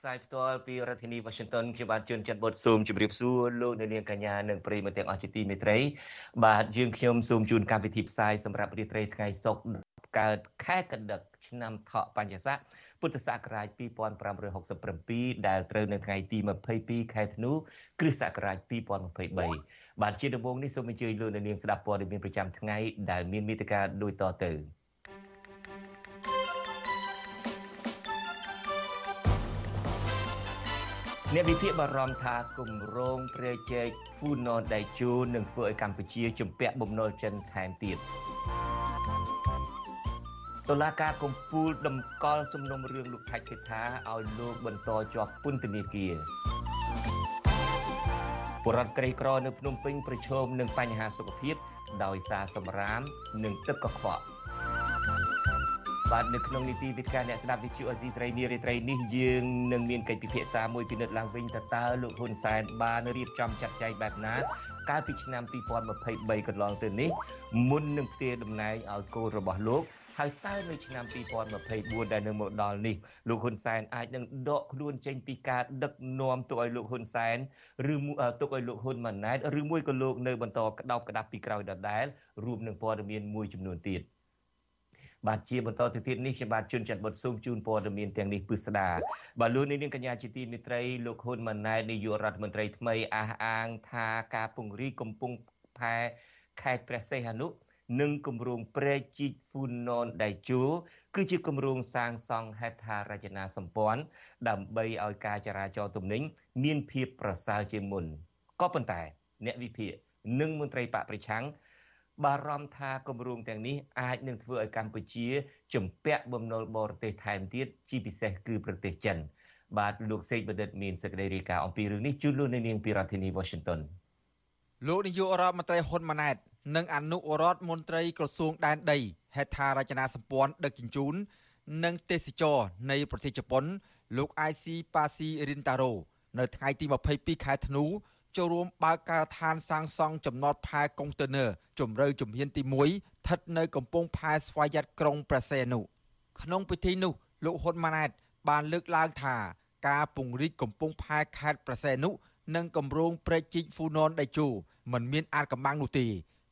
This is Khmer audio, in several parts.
ផ្សាយផ្ទាល់ពីរដ្ឋធានី Washington ខ្ញុំបាទជួនច័ន្ទបុតស៊ូមជម្រាបសួរលោកអ្នកនាងកញ្ញានិងប្រិយមិត្តទាំងអស់ជាទីមេត្រី បាទយើងខ្ញុំសូមជូនកម្មវិធីផ្សាយសម្រាប់រាត្រីថ្ងៃសុក្រកើតខែកដិកឆ្នាំថោកបញ្ញស័កពុទ្ធសករាជ2567ដែលត្រូវនៅថ្ងៃទី22ខែធ្នូគ្រិស្តសករាជ2023បាទជាដំបូងនេះសូមអញ្ជើញលោកអ្នកនាងស្ដាប់ព័ត៌មានប្រចាំថ្ងៃដែលមានមេត្តាដូចតទៅ អ្នកវិភាគបារម្ភថាគម្រោងព្រែកជែកហ្វូណនដៃជូនឹងធ្វើឲ្យកម្ពុជាជំពាក់បំណុលចិនថែមទៀតតុលាការកំពូលតម្កល់សំណុំរឿងលោកថៃសិដ្ឋាឲ្យលោកបន្តជាប់ពន្ធនាគារបរដ្ឋក្រីក្រនៅភ្នំពេញប្រឈមនឹងបញ្ហាសុខភាពដោយសារសម្រាមនិងទឹកកខ្វក់ បាទនៅក្នុងនីតិវិទ្យាអ្នកស្ដាប់វិទ្យុអេស៊ីត្រីនារីត្រីនេះយើងនឹងមានកិច្ចពិភាក្សាមួយពិនិត្យឡើងវិញតើតើលោកហ៊ុនសែនបានរៀបចំចាត់ចែងបែបណាកាលពីឆ្នាំ2023កន្លងទៅនេះមុននឹងផ្ទេរតំណែងឲ្យកូនរបស់លោកហើយតើនៅឆ្នាំ2024ដែលនៅមកដល់នេះលោកហ៊ុនសែនអាចនឹងដកខ្លួនចេញពីការដឹកនាំទុកឲ្យលោកហ៊ុនសែនឬទុកឲ្យលោកហ៊ុនម៉ាណែតឬមួយក៏លោកនៅបន្តក្តោបក្តាប់ពីក្រោយដដែលរួមនឹងព័ត៌មានមួយចំនួនទៀត។ បាទជាបន្តទៅទៀតនេះខ្ញុំបាទជួនច័ន្ទបុតស៊ូមជូនព័ត៌មានទាំងនេះពិស្ដាបាទលោកនាងកញ្ញាជាទីមេត្រីលោកហ៊ុនម៉ាណែតនាយករដ្ឋមន្ត្រីថ្មីអះអាងថាការពង្រីកកំពង់ផែខេត្តព្រះសីហនុនិងគម្រោងព្រែកជីកហ្វូណនដៃជូគឺជាគម្រោងសាងសង់ហេដ្ឋារចនាសម្ព័ន្ធដើម្បីឲ្យការចរាចរណ៍ទំនិញមានភាពប្រសើរជាងមុនក៏ប៉ុន្តែអ្នកវិភាគនិងមន្ត្រីបកប្រឆាំង បារម្ភថាគម្រោងទាំងនេះអាចនឹងធ្វើឲ្យកម្ពុជាជំពាក់បំណុលបរទេសថែមទៀតជាពិសេសគឺប្រទេសចិនបាទលោកសេកបណ្ឌិតមានសេចក្តីរាយការណ៍អំពីរឿងនេះជូនលោកនៅនាងពីរដ្ឋធានី Washington លោកនាយករដ្ឋមន្ត្រីហ៊ុនម៉ាណែតនិងអនុរដ្ឋមន្ត្រីក្រសួងដែនដីហេដ្ឋារចនាសម្ព័ន្ធដឹកជញ្ជូន និងទេសចរនៃប្រទេសជប៉ុន លោក IC Pasi Rintaro នៅថ្ងៃទី22ខែធ្នូ ចូលរួមបើកការដ្ឋានសាងសង់ចំណតផែកុងតឺន័រជម្រៅជំហានទី1ស្ថិតនៅកំពង់ផែស្វយ័តក្រុងព្រះសីហនុក្នុងពិធីនោះលោកហ៊ុនម៉ាណែត បានលើកឡើងថាការពង្រីកកំពង់ផែខេត្តព្រះសីហនុនិងគម្រោងព្រែកជីកហ្វូណនដៃជូមិនមានអាចកំបាំងនោះទេ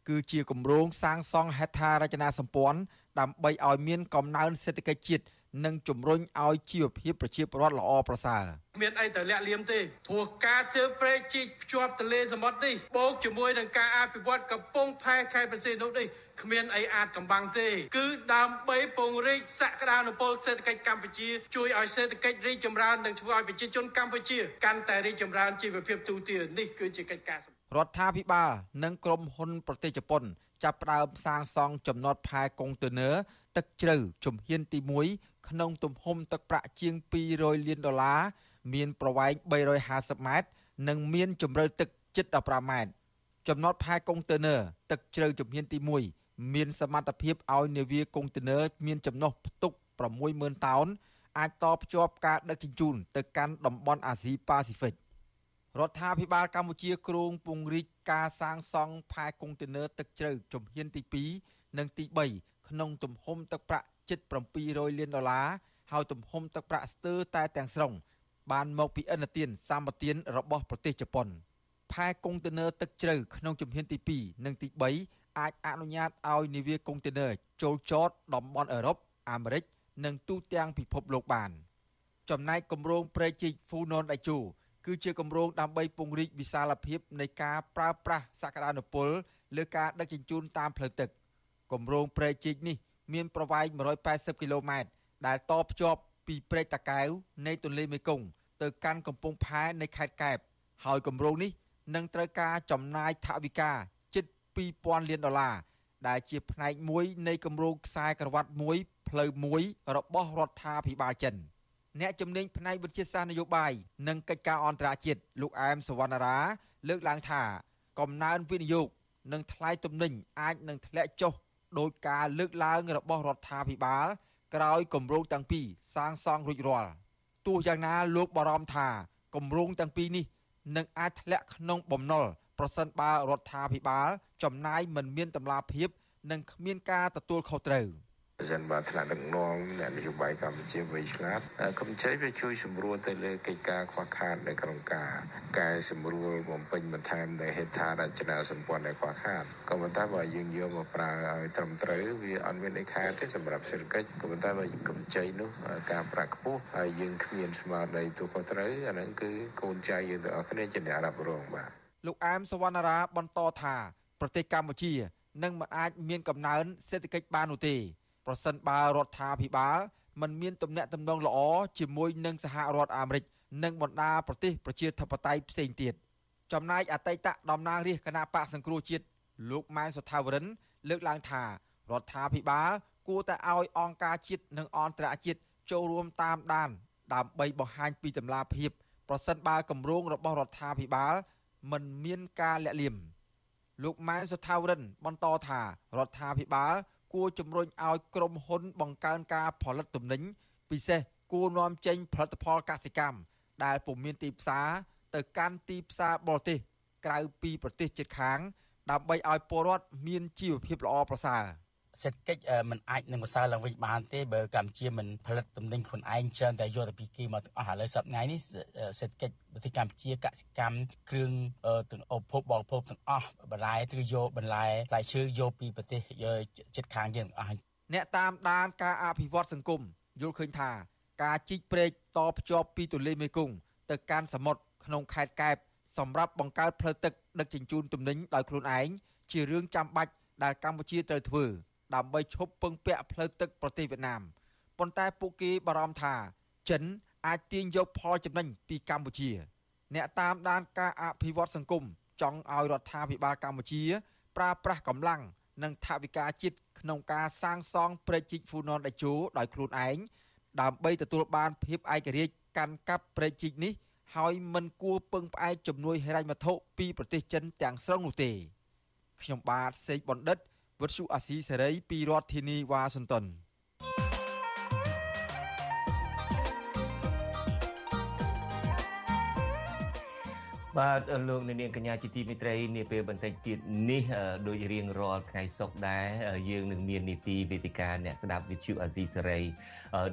គឺជាគម្រោងសាងសង់ហេដ្ឋារចនាសម្ព័ន្ធដើម្បីឲ្យមានកំណើនសេដ្ឋកិច្ចជាតិ និងជំរុញឲ្យជីវភាពប្រជាពលរដ្ឋល្អប្រសើរមានអីទៅលាក់លៀមទេព្រោះការជើព្រែកជីកភ្ជាប់ទន្លេសមុទ្រនេះបូកជាមួយនឹងការអភិវឌ្ឍកំពង់ផែខេត្តប្រសិទ្ធនុនេះគ្មានអីអាចកំបាំងទេ គឺដើម្បីពង្រីកសក្តានុពលសេដ្ឋកិច្ចកម្ពុជាជួយឲ្យសេដ្ឋកិច្ចរីកចម្រើននិងធ្វើឲ្យប្រជាជនកម្ពុជាកាន់តែរីកចម្រើនជីវភាពទូទៅនេះគឺជាកិច្ចការរដ្ឋាភិបាលនិងក្រុមហ៊ុនប្រទេសជប៉ុនចាប់ផ្ដើមសាងសង់ចំណតផែកុងតឺន័រទឹកជ្រៅជំហានទី1 ក្នុងទំហំទឹកប្រាក់ជាង200លានដុល្លារមានប្រវែង350ម៉ែត្រនិងមានជម្រៅទឹកជិត15ម៉ែត្រចំណតផែកុងតឺន័រទឹកជ្រៅជំហានទី1មានសមត្ថភាពឲ្យនាវាកុងតឺន័រមានចំណុះផ្ទុក60000តោនអាចតភ្ជាប់ការដឹកជញ្ជូនទៅកាន់តំបន់អាស៊ីប៉ាស៊ីហ្វិករដ្ឋាភិបាលកម្ពុជាគ្រោងពង្រីកការសាងសង់ផែកុងតឺន័រទឹកជ្រៅជំហានទី2និងទី3ក្នុងទំហំទឹកប្រាក់ ជិត700លានដុល្លារហើយទំហំទឹកប្រាក់ស្ទើរតែទាំងស្រុង បានមកពីឥណទានសម្បទានរបស់ប្រទេសជប៉ុនផែកុងតឺន័រទឹកជ្រៅក្នុងជំហានទី2និងទី3អាចអនុញ្ញាតឲ្យនាវាកុងតឺន័រចូលចតតំបន់អឺរ៉ុបអាមេរិកនិងទូទាំងពិភពលោកបាន ចំណែកគម្រោងព្រែកជីកហ្វូណនដៃជូគឺជាគម្រោងដើម្បីពង្រីកវិសាលភាពនៃការប្រើប្រាស់សក្តានុពលលើការដឹកជញ្ជូនតាមផ្លូវទឹកគម្រោងព្រែកជីកនេះ មានប្រវែង180គីឡូម៉ែត្រដែលតភ្ជាប់ពីព្រែកតាកែវនៃទន្លេមេគង្គទៅកាន់កំពង់ផែនៃខេត្តកែបហើយគម្រោងនេះនឹងត្រូវការចំណាយថវិកាជិត2000លានដុល្លារដែលជាផ្នែកមួយនៃគម្រោងខ្សែក្រវ៉ាត់មួយផ្លូវមួយរបស់រដ្ឋាភិបាលចិនអ្នកជំនាញផ្នែកវិទ្យាសាស្ត្រនយោបាយនិងកិច្ចការអន្តរជាតិលោកអែមសវណ្ណារា លើកឡើងថា កំណើនវិនិយោគនិងថ្លៃទំនិញអាចនឹងធ្លាក់ចុះ ដោយការលើកឡើងរបស់រដ្ឋាភិបាល ក្រោយគម្រោងទាំងពីរសាងសង់រួចរាល់ទោះយ៉ាងណាលោកបារម្ភថាគម្រោងទាំងពីរនេះនឹងអាចធ្លាក់ក្នុងបំណុលប្រសិនបើរដ្ឋាភិបាល ចំណាយមិនមានតម្លាភាព និងគ្មានការទទួលខុសត្រូវ។ប្រ សិនបើថ្នាក់ដឹកនាំអ្នកនយោបាយកម្ពុជាវៃឆ្លាតកម្ចីវាជួយសម្រួលទៅលើកិច្ចការខ្វះខាតនៅក្នុងការកែសម្រួលបំពេញបន្ថែមនៅហេដ្ឋារចនាសម្ព័ន្ធដែលខ្វះខាតក៏ប៉ុន្តែបើយើងយកមកប្រើឲ្យត្រឹមត្រូវវាអត់មានអីខាតទេសម្រាប់សេដ្ឋកិច្ចក៏ប៉ុន្តែបើកម្ចីនោះការប្រាក់ខ្ពស់ហើយយើងគ្មានស្មារតីទូខុសត្រូវអាហ្នឹងគឺកូនចៅយើងទាំងអស់គ្នាជាអ្នករ៉ាប់រងបាទលោកអែមសវណ្ណារាបន្តថា ប្រទេសកម្ពុជានឹងមិនអាចមានកំណើនសេដ្ឋកិច្ចបាននោះទេ ប្រសិនបើរដ្ឋាភិបាលមិនមានទំនាក់ទំនងល្អជាមួយនឹងសហរដ្ឋអាមេរិកនិងបណ្ដាប្រទេសប្រជាធិបតេយ្យផ្សេងទៀតចំណែកអតីតតំណាងរាជគណៈបកសង្គ្រោះជាតិលោកម៉ែនសុថាវរិន លើកឡើងថារដ្ឋាភិបាលគួរតែឲ្យអង្គការជាតិនិងអន្តរជាតិចូលរួមតាមដាន ដើម្បីបង្ហាញពីតម្លាភាពប្រសិនបើគម្រោងរបស់រដ្ឋាភិបាលមិនមានការលាក់លៀមលោកម៉ែនសុថាវរិន បន្តថារដ្ឋាភិបាល គួរជំរុញឲ្យក្រុមហ៊ុនបង្កើនការផលិតទំនិញពិសេសគួរនាំចេញផលិតផលកសិកម្មដែលពុំមានទីផ្សារទៅកាន់ទីផ្សារបរទេសក្រៅពីប្រទេសជិតខាង ដើម្បីឲ្យពលរដ្ឋមានជីវភាពល្អប្រសើរ។ សេដ្ឋកិច្ចมันអាចនឹងម្សិលឡើងវិញបានទេបើកម្ពុជាមិនផលិតទំនិញខ្លួនឯងច្រើនតែយកទៅពីគេមកទាំងអស់ឥឡូវសប្តាហ៍នេះសេដ្ឋកិច្ចប្រទេសកម្ពុជាកសិកម្មគ្រឿងទាំងឧបភោគបរិភោគទាំងអស់បន្លែឬយកបន្លែផ្លែឈើយកពីប្រទេសជិតខាងយើងទាំងអស់អ្នកតាមដានការអភិវឌ្ឍសង្គមយល់ឃើញថាការជីកព្រែកតភ្ជាប់ពីទន្លេមេគង្គទៅកាន់សមុទ្រក្នុងខេត្តកែបសម្រាប់បង្កើតផ្លូវទឹកដឹកជញ្ជូនទំនិញដោយខ្លួនឯងជារឿងចាំបាច់ដែលកម្ពុជាត្រូវធ្វើ ដើម្បីឈប់ពឹងពាក់ផ្លូវទឹកប្រទេសវៀតណាមប៉ុន្តែពួកគេបារម្ភថាចិនអាចទាញយកផលចំណេញពីកម្ពុជា អ្នកតាមដានការអភិវឌ្ឍសង្គមចង់ឲ្យរដ្ឋាភិបាលកម្ពុជាប្រើប្រាស់កម្លាំងនិងថវិកាជាតិក្នុងការសាងសង់ព្រែកជីកហ្វូណនដេជោដោយខ្លួនឯងដើម្បីទទួលបានភាពឯករាជ្យកាន់កាប់ព្រែកជីកនេះហើយមិនគួរពឹងផ្អែកជំនួយហិរញ្ញវត្ថុពីប្រទេសចិនទាំងស្រុងនោះទេខ្ញុំបាទសេកបណ្ឌិត វុទ្ធុអាស៊ីសេរីពីរដ្ឋធានីវ៉ាស៊ីនតោនបាទលោកនាងកញ្ញាជាទីមេត្រីនាពេលបន្តិចទៀតនេះដូចរៀងរាល់ថ្ងៃសុក្រដែរយើងនឹងមាននីតិវេទិកាអ្នកស្ដាប់វិទ្យុអាស៊ីសេរី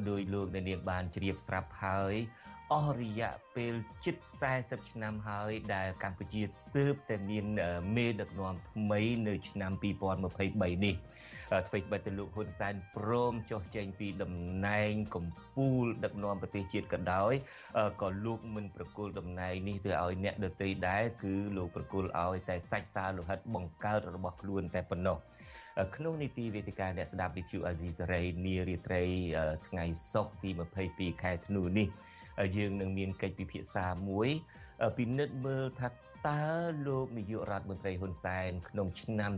ដោយលោកនាងបានជ្រាបស្រាប់ហើយ អស់រយៈពេលជិត40ឆ្នាំហើយដែលកម្ពុជាទើបតែមានមេដឹកនាំថ្មីនៅឆ្នាំ2023នេះអ្វីបើទៅលោកហ៊ុនសែនព្រមចុះចេញពីតំណែងកម្ពុជាដឹកនាំប្រទេសជាតិក៏ដោយក៏លោកមិនប្រគល់តំណែងនេះទៅឲ្យអ្នកដទៃដែរគឺលោកប្រគល់ឲ្យតែសាច់សាលោហិតបង្កើតរបស់ខ្លួនតែប៉ុណ្ណោះក្នុងនីតិវេទិកាអ្នកស្ដាប់វិទ្យុអាស៊ីសេរីនារាត្រីថ្ងៃសុក្រទី22ខែធ្នូនេះ យើងនឹងមានកិច្ចពិភាក្សាមួយពិនិត្យមើលថាតើលោកនាយករដ្ឋមន្ត្រីហ៊ុនសែនក្នុងឆ្នាំ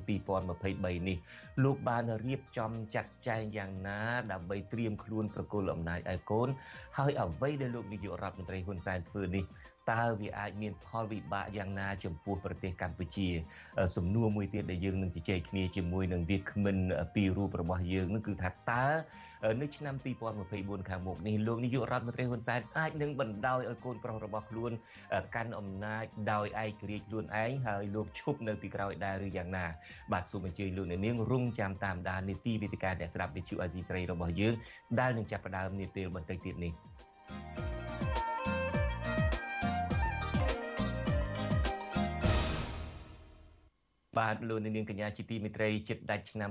2023នេះលោកបានរៀបចំចាត់ចែងយ៉ាងណាដើម្បីត្រៀមខ្លួនប្រគល់អំណាចឲ្យកូនហើយអ្វីដែលលោកនាយករដ្ឋមន្ត្រីហ៊ុនសែនធ្វើនេះតើវាអាចមានផលវិបាកយ៉ាងណាចំពោះប្រទេសកម្ពុជា សំណួរមួយទៀតដែលយើងនឹងជជែកគ្នាជាមួយនឹងវាគ្មិនពីររូបរបស់យើងនឹងគឺថាតើ នៅឆ្នាំ2024ខាងមុខនេះលោកនាយករដ្ឋមន្ត្រីហ៊ុនសែនអាចនឹងបណ្ដោយឲ្យកូនប្រុសរបស់ខ្លួនកាន់អំណាចដោយឯករាជ្យខ្លួនឯងហើយលោកឈប់នៅពីក្រោយដែរឬយ៉ាងណាបាទសូមអញ្ជើញលោកអ្នកនាងរងចាំតាមដាននីតិវិទ្យាអ្នកស្ដាប់វិទ្យុអាស៊ីត្រីរបស់យើងដែលនឹងចាប់ផ្ដើមនាពេលបន្តិចទៀតនេះ បាទលោកនាងកញ្ញាជាទីមេត្រីចិត្តដាច់ឆ្នាំ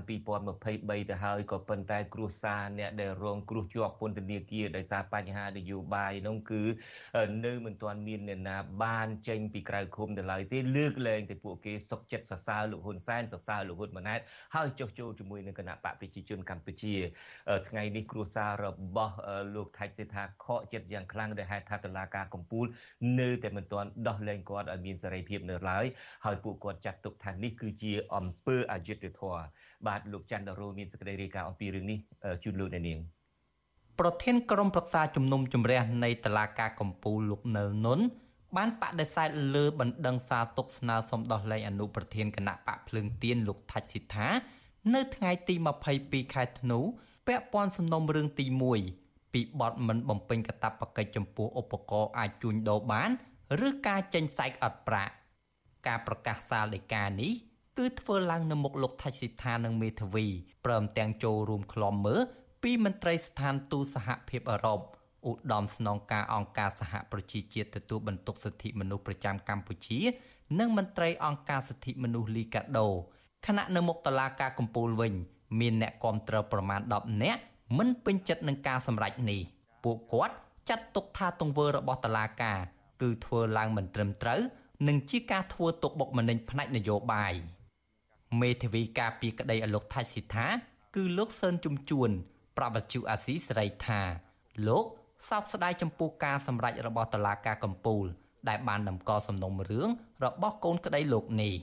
2023ទៅហើយក៏ប៉ុន្តែគ្រួសារអ្នកដែលរងគ្រោះជាប់ពន្ធនាគារដោយសារបញ្ហានយោបាយនោះគឺនៅមិនទាន់មានអ្នកណាបានចេញពីក្រៅឃុំទៅឡើយទេលើកលែងតែពួកគេសុកចិត្តសរសើរលោកហ៊ុនសែនសរសើរលោកហ៊ុនម៉ាណែតហើយចុះចូលជាមួយនឹងគណៈបកប្រជាជនកម្ពុជាថ្ងៃនេះគ្រួសាររបស់លោកថៃសេថាខកចិត្តយ៉ាងខ្លាំងដែលហេតុថាតុលាការកំពូលនៅតែមិនទាន់ដោះលែងគាត់ឲ្យមានសេរីភាពនៅឡើយហើយពួកគាត់ចាត់ទុកថានេះគឺជាអំពើអយុត្តិធម៌បាទលោកច័ន្ទដរោមានសេចក្តីរាយការណ៍អំពីរឿងនេះជូនលោកអ្នកនាងប្រធានក្រុមប្រឹក្សាជំនុំជម្រះនៃតុលាការកំពូលលោកនៅនុនបានបដិសេធលើបណ្ដឹងសារទុកស្នើសុំដោះលែងអនុប្រធានគណៈបកភ្លើងទៀនលោកថាច់ស៊ីថា នៅថ្ងៃទី22ខែធ្នូពាក់ព័ន្ធសំណុំរឿងទី1ពីបទមិនបំពេញកាតព្វកិច្ចចំពោះឧបករណ៍អាចជួញដូរបាន ឬការចេញសាច់អត់ប្រាក់ការប្រកាសសាលដីកានេះ គឺធ្វើឡើងនៅមុខលោកថាច់ស៊ីថានិងមេធាវីព្រមទាំងចូលរួមក្លំមើលពីមន្ត្រីស្ថានទូតសហភាពអឺរ៉ុបឧត្តមស្នងការអង្គការសហប្រជាជាតិទទួលបន្ទុកសិទ្ធិមនុស្សប្រចាំកម្ពុជា និងមន្ត្រីអង្គការសិទ្ធិមនុស្សលីកាដូខណៈនៅមុខតុលាការកំពូលវិញ មានអ្នកគាំទ្រប្រមាណ10នាក់មិនពេញចិត្តនឹងការសម្រេចនេះពួកគាត់ចាត់ទុកថាទង្វើរបស់តុលាការ គឺធ្វើឡើងមិនត្រឹមត្រូវ និងជាការធ្វើទុកបុកម្នេញផ្នែកនយោបាយ មេធាវីការពីក្តីឲ្យលោកថាច់ស៊ីថា គឺលោកសឿនជំជួន ប្រាប់បច្ចុអាស៊ីសេរីថា លោកសោកស្ដាយចំពោះការសម្រេចរបស់តុលាការកំពូល ដែលបានតម្កល់សំណុំរឿងរបស់កូនក្តីលោកនេះ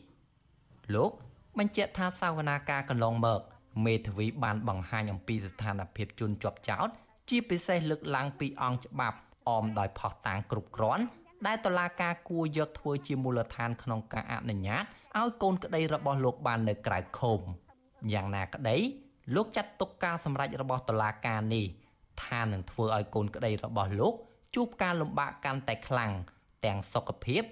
លោកបញ្ជាក់ថាសាវនាការកន្លងមកមេធាវីបានបង្ហាញអំពីស្ថានភាពជនជាប់ចោតជាពិសេសលើកឡើងពីអង្គច្បាប់អមដោយផុសតាងគ្រប់គ្រាន់ ដែលតុលាការគួរយកធ្វើជាមូលដ្ឋានក្នុងការអនុញ្ញាតឲ្យកូនក្តីរបស់លោកបាននៅក្រៅឃុំយ៉ាងណាក្តីលោកចាត់ទុកការសម្រេចរបស់តុលាការនេះថានឹងធ្វើឲ្យកូនក្តីរបស់លោកជួបការលំបាកកាន់តែខ្លាំងទាំងសុខភាព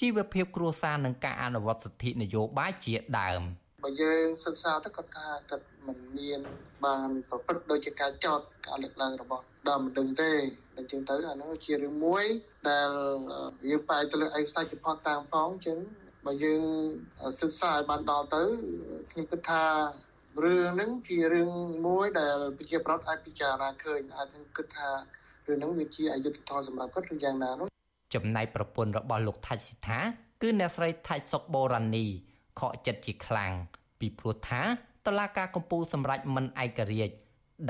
ជីវភាពគ្រួសារនិងការអនុវត្តសិទ្ធិនយោបាយជាដើមបើយើងសិក្សាទៅគាត់ថាគាត់មិនមានបានប្រព្រឹត្តដោយជាការចោតការលើកឡើងរបស់ដើមមិនដឹងទេ អញ្ចឹងទៅអានោះជារឿងមួយដែលយើងបែរទៅលើឯកសារជាផតតាមផងអញ្ចឹងបើយើងសិក្សាឲ្យបានដល់ទៅខ្ញុំគិតថារឿងហ្នឹងជារឿងមួយដែលប្រជាប្រដ្ឋអាចពិចារណាឃើញអាចនឹងគិតថារឿងហ្នឹងវាជាអយុត្តិធម៌សម្រាប់គាត់ឬយ៉ាងណានោះចំណែកប្រពន្ធរបស់លោកថាច់ស៊ីថាគឺអ្នកស្រីថាច់សុកបូរ៉ានីខកចិត្តជាខ្លាំងពីព្រោះថាតឡាការកម្ពុជាសម្រេចមិនឯករាជ្យ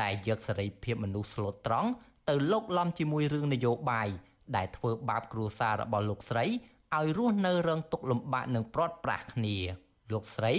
ដែលយកសេរីភាពមនុស្សស្លូតត្រង់ ទៅលោកលំជាមួយរឿងនយោបាយដែលធ្វើបាបគ្រួសាររបស់លោកស្រីឲ្យរស់នៅរងទុក្ខលំបាកនិងព្រាត់ប្រាសគ្នាលោកស្រី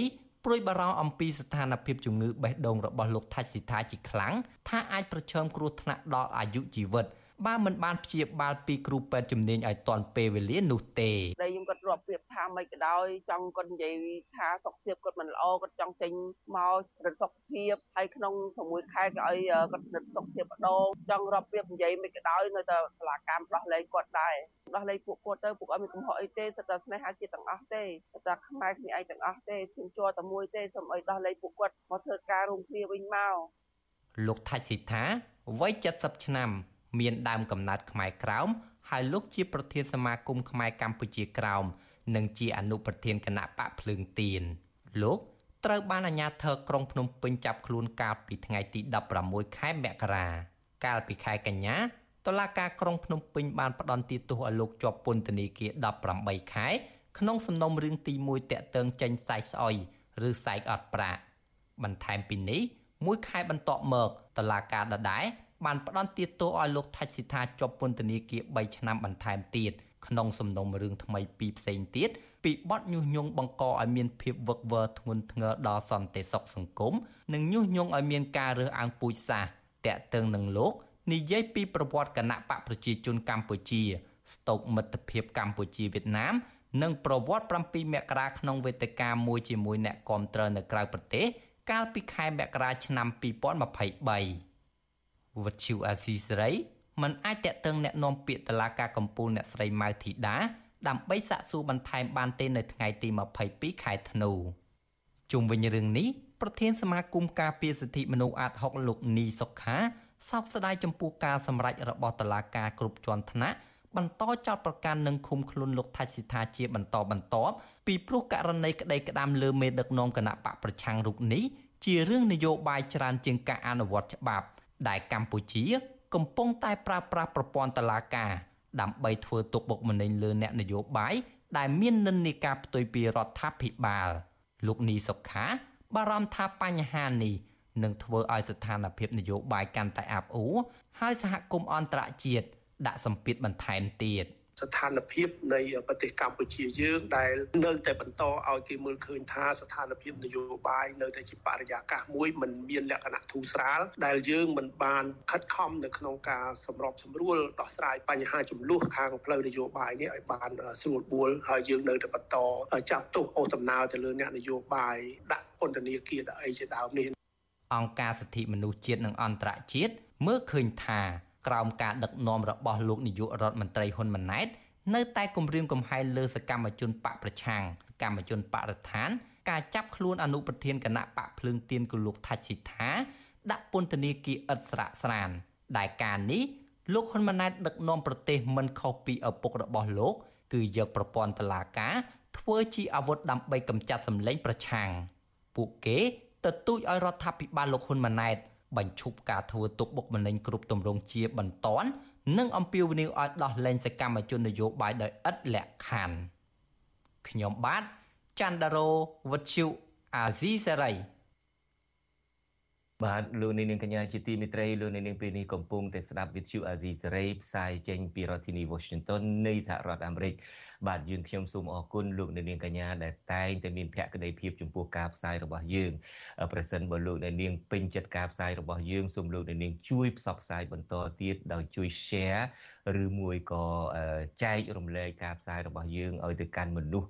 ព្រួយបារម្ភអំពីស្ថានភាពជំងឺបេះដូងរបស់លោកថាច់ស៊ីថាជាខ្លាំងថាអាចប្រឈមគ្រោះថ្នាក់ដល់អាយុជីវិត បើមិនបានព្យាបាលពីគ្រូពេទ្យជំនាញឲ្យទាន់ពេលវេលានោះទេតែខ្ញុំគាត់រាប់ប្រៀបថាមិនក៏ដោយចង់គាត់និយាយថាសុខភាពគាត់មិនល្អគាត់ចង់ចេញមករត់សុខភាពហើយក្នុង6ខែក៏ឲ្យគាត់រត់សុខភាពម្ដងចង់រាប់ប្រៀបនិយាយមិនក៏ដោយនៅតែសាលាកម្មដោះលែងគាត់ដែរដោះលែងពួកគាត់ទៅពួកអត់មានកំហុសអីទេសិតតែស្នេហាជាតិទាំងអស់ទេសតតែខ្មែរគ្នាឯងទាំងអស់ទេជឿជាប់តែមួយទេសូមឲ្យដោះលែងពួកគាត់មកធ្វើការរួមគ្នាវិញមកលោកថាច់ស៊ីថាវ័យ70ឆ្នាំ មានដើមកំណើតខ្មែរក្រោមហើយលោកជាប្រធានសមាគមខ្មែរកម្ពុជាក្រោមនិងជាអនុប្រធានគណៈបកភ្លើងទៀនលោកត្រូវបានអាជ្ញាធរក្រុងភ្នំពេញចាប់ខ្លួនកាលពីថ្ងៃទី16ខែមករាកាលពីខែកញ្ញាតុលាការក្រុងភ្នំពេញបានផ្តន្ទាទោសឲ្យលោកជាប់ពន្ធនាគារ18ខែក្នុងសំណុំរឿងទី1តាក់ទងចេញសាច់ស្អុយឬសាច់អត់ប្រាក់បន្ថែមពីនេះមួយខែបន្ទាប់មកតុលាការដដែល បានផ្តន្ទាទោសឲ្យលោកថាច់ស៊ីថាជាប់ពន្ធនាគារ3ឆ្នាំបន្ថែមទៀតក្នុងសំណុំរឿងថ្មីពីរផ្សេងទៀតពីបទញុះញង់បង្កឲ្យមានភាពវឹកវរធ្ងន់ធ្ងរដល់សន្តិសុខសង្គមនិងញុះញង់ឲ្យមានការរើសអើងពូជសាសន៍តាក់ទងនឹងលោកនិយាយពីប្រវត្តិគណៈបកប្រជាជនកម្ពុជា ស្តុកមិត្តភាពកម្ពុជាវៀតណាម និងប្រវត្តិ7មករាក្នុងវេទិកាមួយជាមួយអ្នកគាំទ្រនៅក្រៅប្រទេស កាលពីខែមករាឆ្នាំ2023 វត្តឈូអាស៊ីសេរីមិនអាចតាក់ទងแนะនាំពាក្យតឡាការកម្ពុជាអ្នកស្រីម៉ៅធីតាដើម្បីសាកសួរបន្ថែមបានទេនៅថ្ងៃទី22ខែធ្នូជុំវិញរឿងនេះប្រធានសមាគមការពារសិទ្ធិមនុស្សអាត6លោកនីសុខាសោកស្ដាយចំពោះការសម្រេចរបស់តឡាការគ្រប់ជាន់ថ្នាក់បន្តចោតប្រកាន់និងឃុំខ្លួនលោកថាច់សិដ្ឋាជាបន្តបន្ទាប់ពីព្រោះករណីក្តីក្តាមលើមេដឹកនាំគណៈបកប្រឆាំងរូបនេះជារឿងនយោបាយច្រើនជាងការអនុវត្តច្បាប់ ដែលកម្ពុជា កំពុងតែប្រើប្រាស់ប្រព័ន្ធតឡាការដើម្បីធ្វើទុកបុកម្នេញលើអ្នកនយោបាយដែលមាននិន្នាការផ្ទុយពីរដ្ឋាភិបាល លោកនីសុខា បារម្ភថាបញ្ហានេះនឹងធ្វើឲ្យស្ថានភាពនយោបាយកាន់តែអាប់អួរហើយសហគមន៍អន្តរជាតិដាក់សម្ពាធបន្ថែមទៀត ស្ថានភាពនៃប្រទេសកម្ពុជាយើងដែលនៅតែបន្តឲ្យគេមើលឃើញថាស្ថានភាពនយោបាយនៅតែជាបរិយាកាសមួយមិនមានលក្ខណៈធូរស្រាលដែលយើងមិនបានខិតខំនៅក្នុងការសម្របសម្រួលដោះស្រាយបញ្ហាចំនួនខាងផ្លូវនយោបាយនេះឲ្យបានស្រួលបួលហើយយើងនៅតែបន្តចាប់ទោសអូសដំណើរទៅលើអ្នកនយោបាយដាក់ពន្ធនាគារដាក់អីជាដើមនេះអង្គការសិទ្ធិមនុស្សជាតិនិងអន្តរជាតិមើលឃើញថា ក្រោមការដឹកនាំរបស់លោកនាយករដ្ឋមន្ត្រីហ៊ុនម៉ាណែតនៅតែគម្រាមកំហែងលើសកម្មជនបកប្រឆាំងកម្មជនបរិស្ថាន ការចាប់ខ្លួនអនុប្រធានគណៈបកភ្លើងទៀនគឺលោកថាច់ស៊ីថា ដាក់ពន្ធនាគារឥតស្រាកស្រានដែលការនេះលោកហ៊ុនម៉ាណែតដឹកនាំប្រទេសមិនខុសពីឪពុករបស់លោក គឺយកប្រព័ន្ធតុលាការធ្វើជាអាវុធដើម្បីកម្ចាត់សម្លេងប្រឆាំងពួកគេទទូចឲ្យរដ្ឋាភិបាលលោកហ៊ុនម៉ាណែត បញ្ឈប់ការធ្វើទុកបុកម្នេញគ្រប់ទម្រង់ជាបន្ទាន់និងអំពាវនាវឲ្យដោះលែងសកម្មជននយោបាយដោយឥតលក្ខខណ្ឌខ្ញុំបាទច័ន្ទដារោវុទ្ធុអាស៊ីសេរី បាទលោកនាងកញ្ញាជាទីមេត្រីលោកនាងពេលនេះកំពុងតែស្ដាប់វិទ្យុអាស៊ីសេរីផ្សាយចេញពីរដ្ឋធានី Washington នៃសហរដ្ឋអាមេរិកបាទយើងខ្ញុំសូមអរគុណលោកអ្នកនាងកញ្ញាដែលតែងតែមានភក្ដីភាពចំពោះការផ្សាយរបស់យើងប្រសិនបើលោកអ្នកនាងពេញចិត្តការផ្សាយរបស់យើងសូមលោកអ្នកនាងជួយផ្សព្វផ្សាយបន្តទៀតដោយជួយ share ឬមួយក៏ចែករំលែកការផ្សាយរបស់យើងឲ្យទៅកាន់មនុស្ស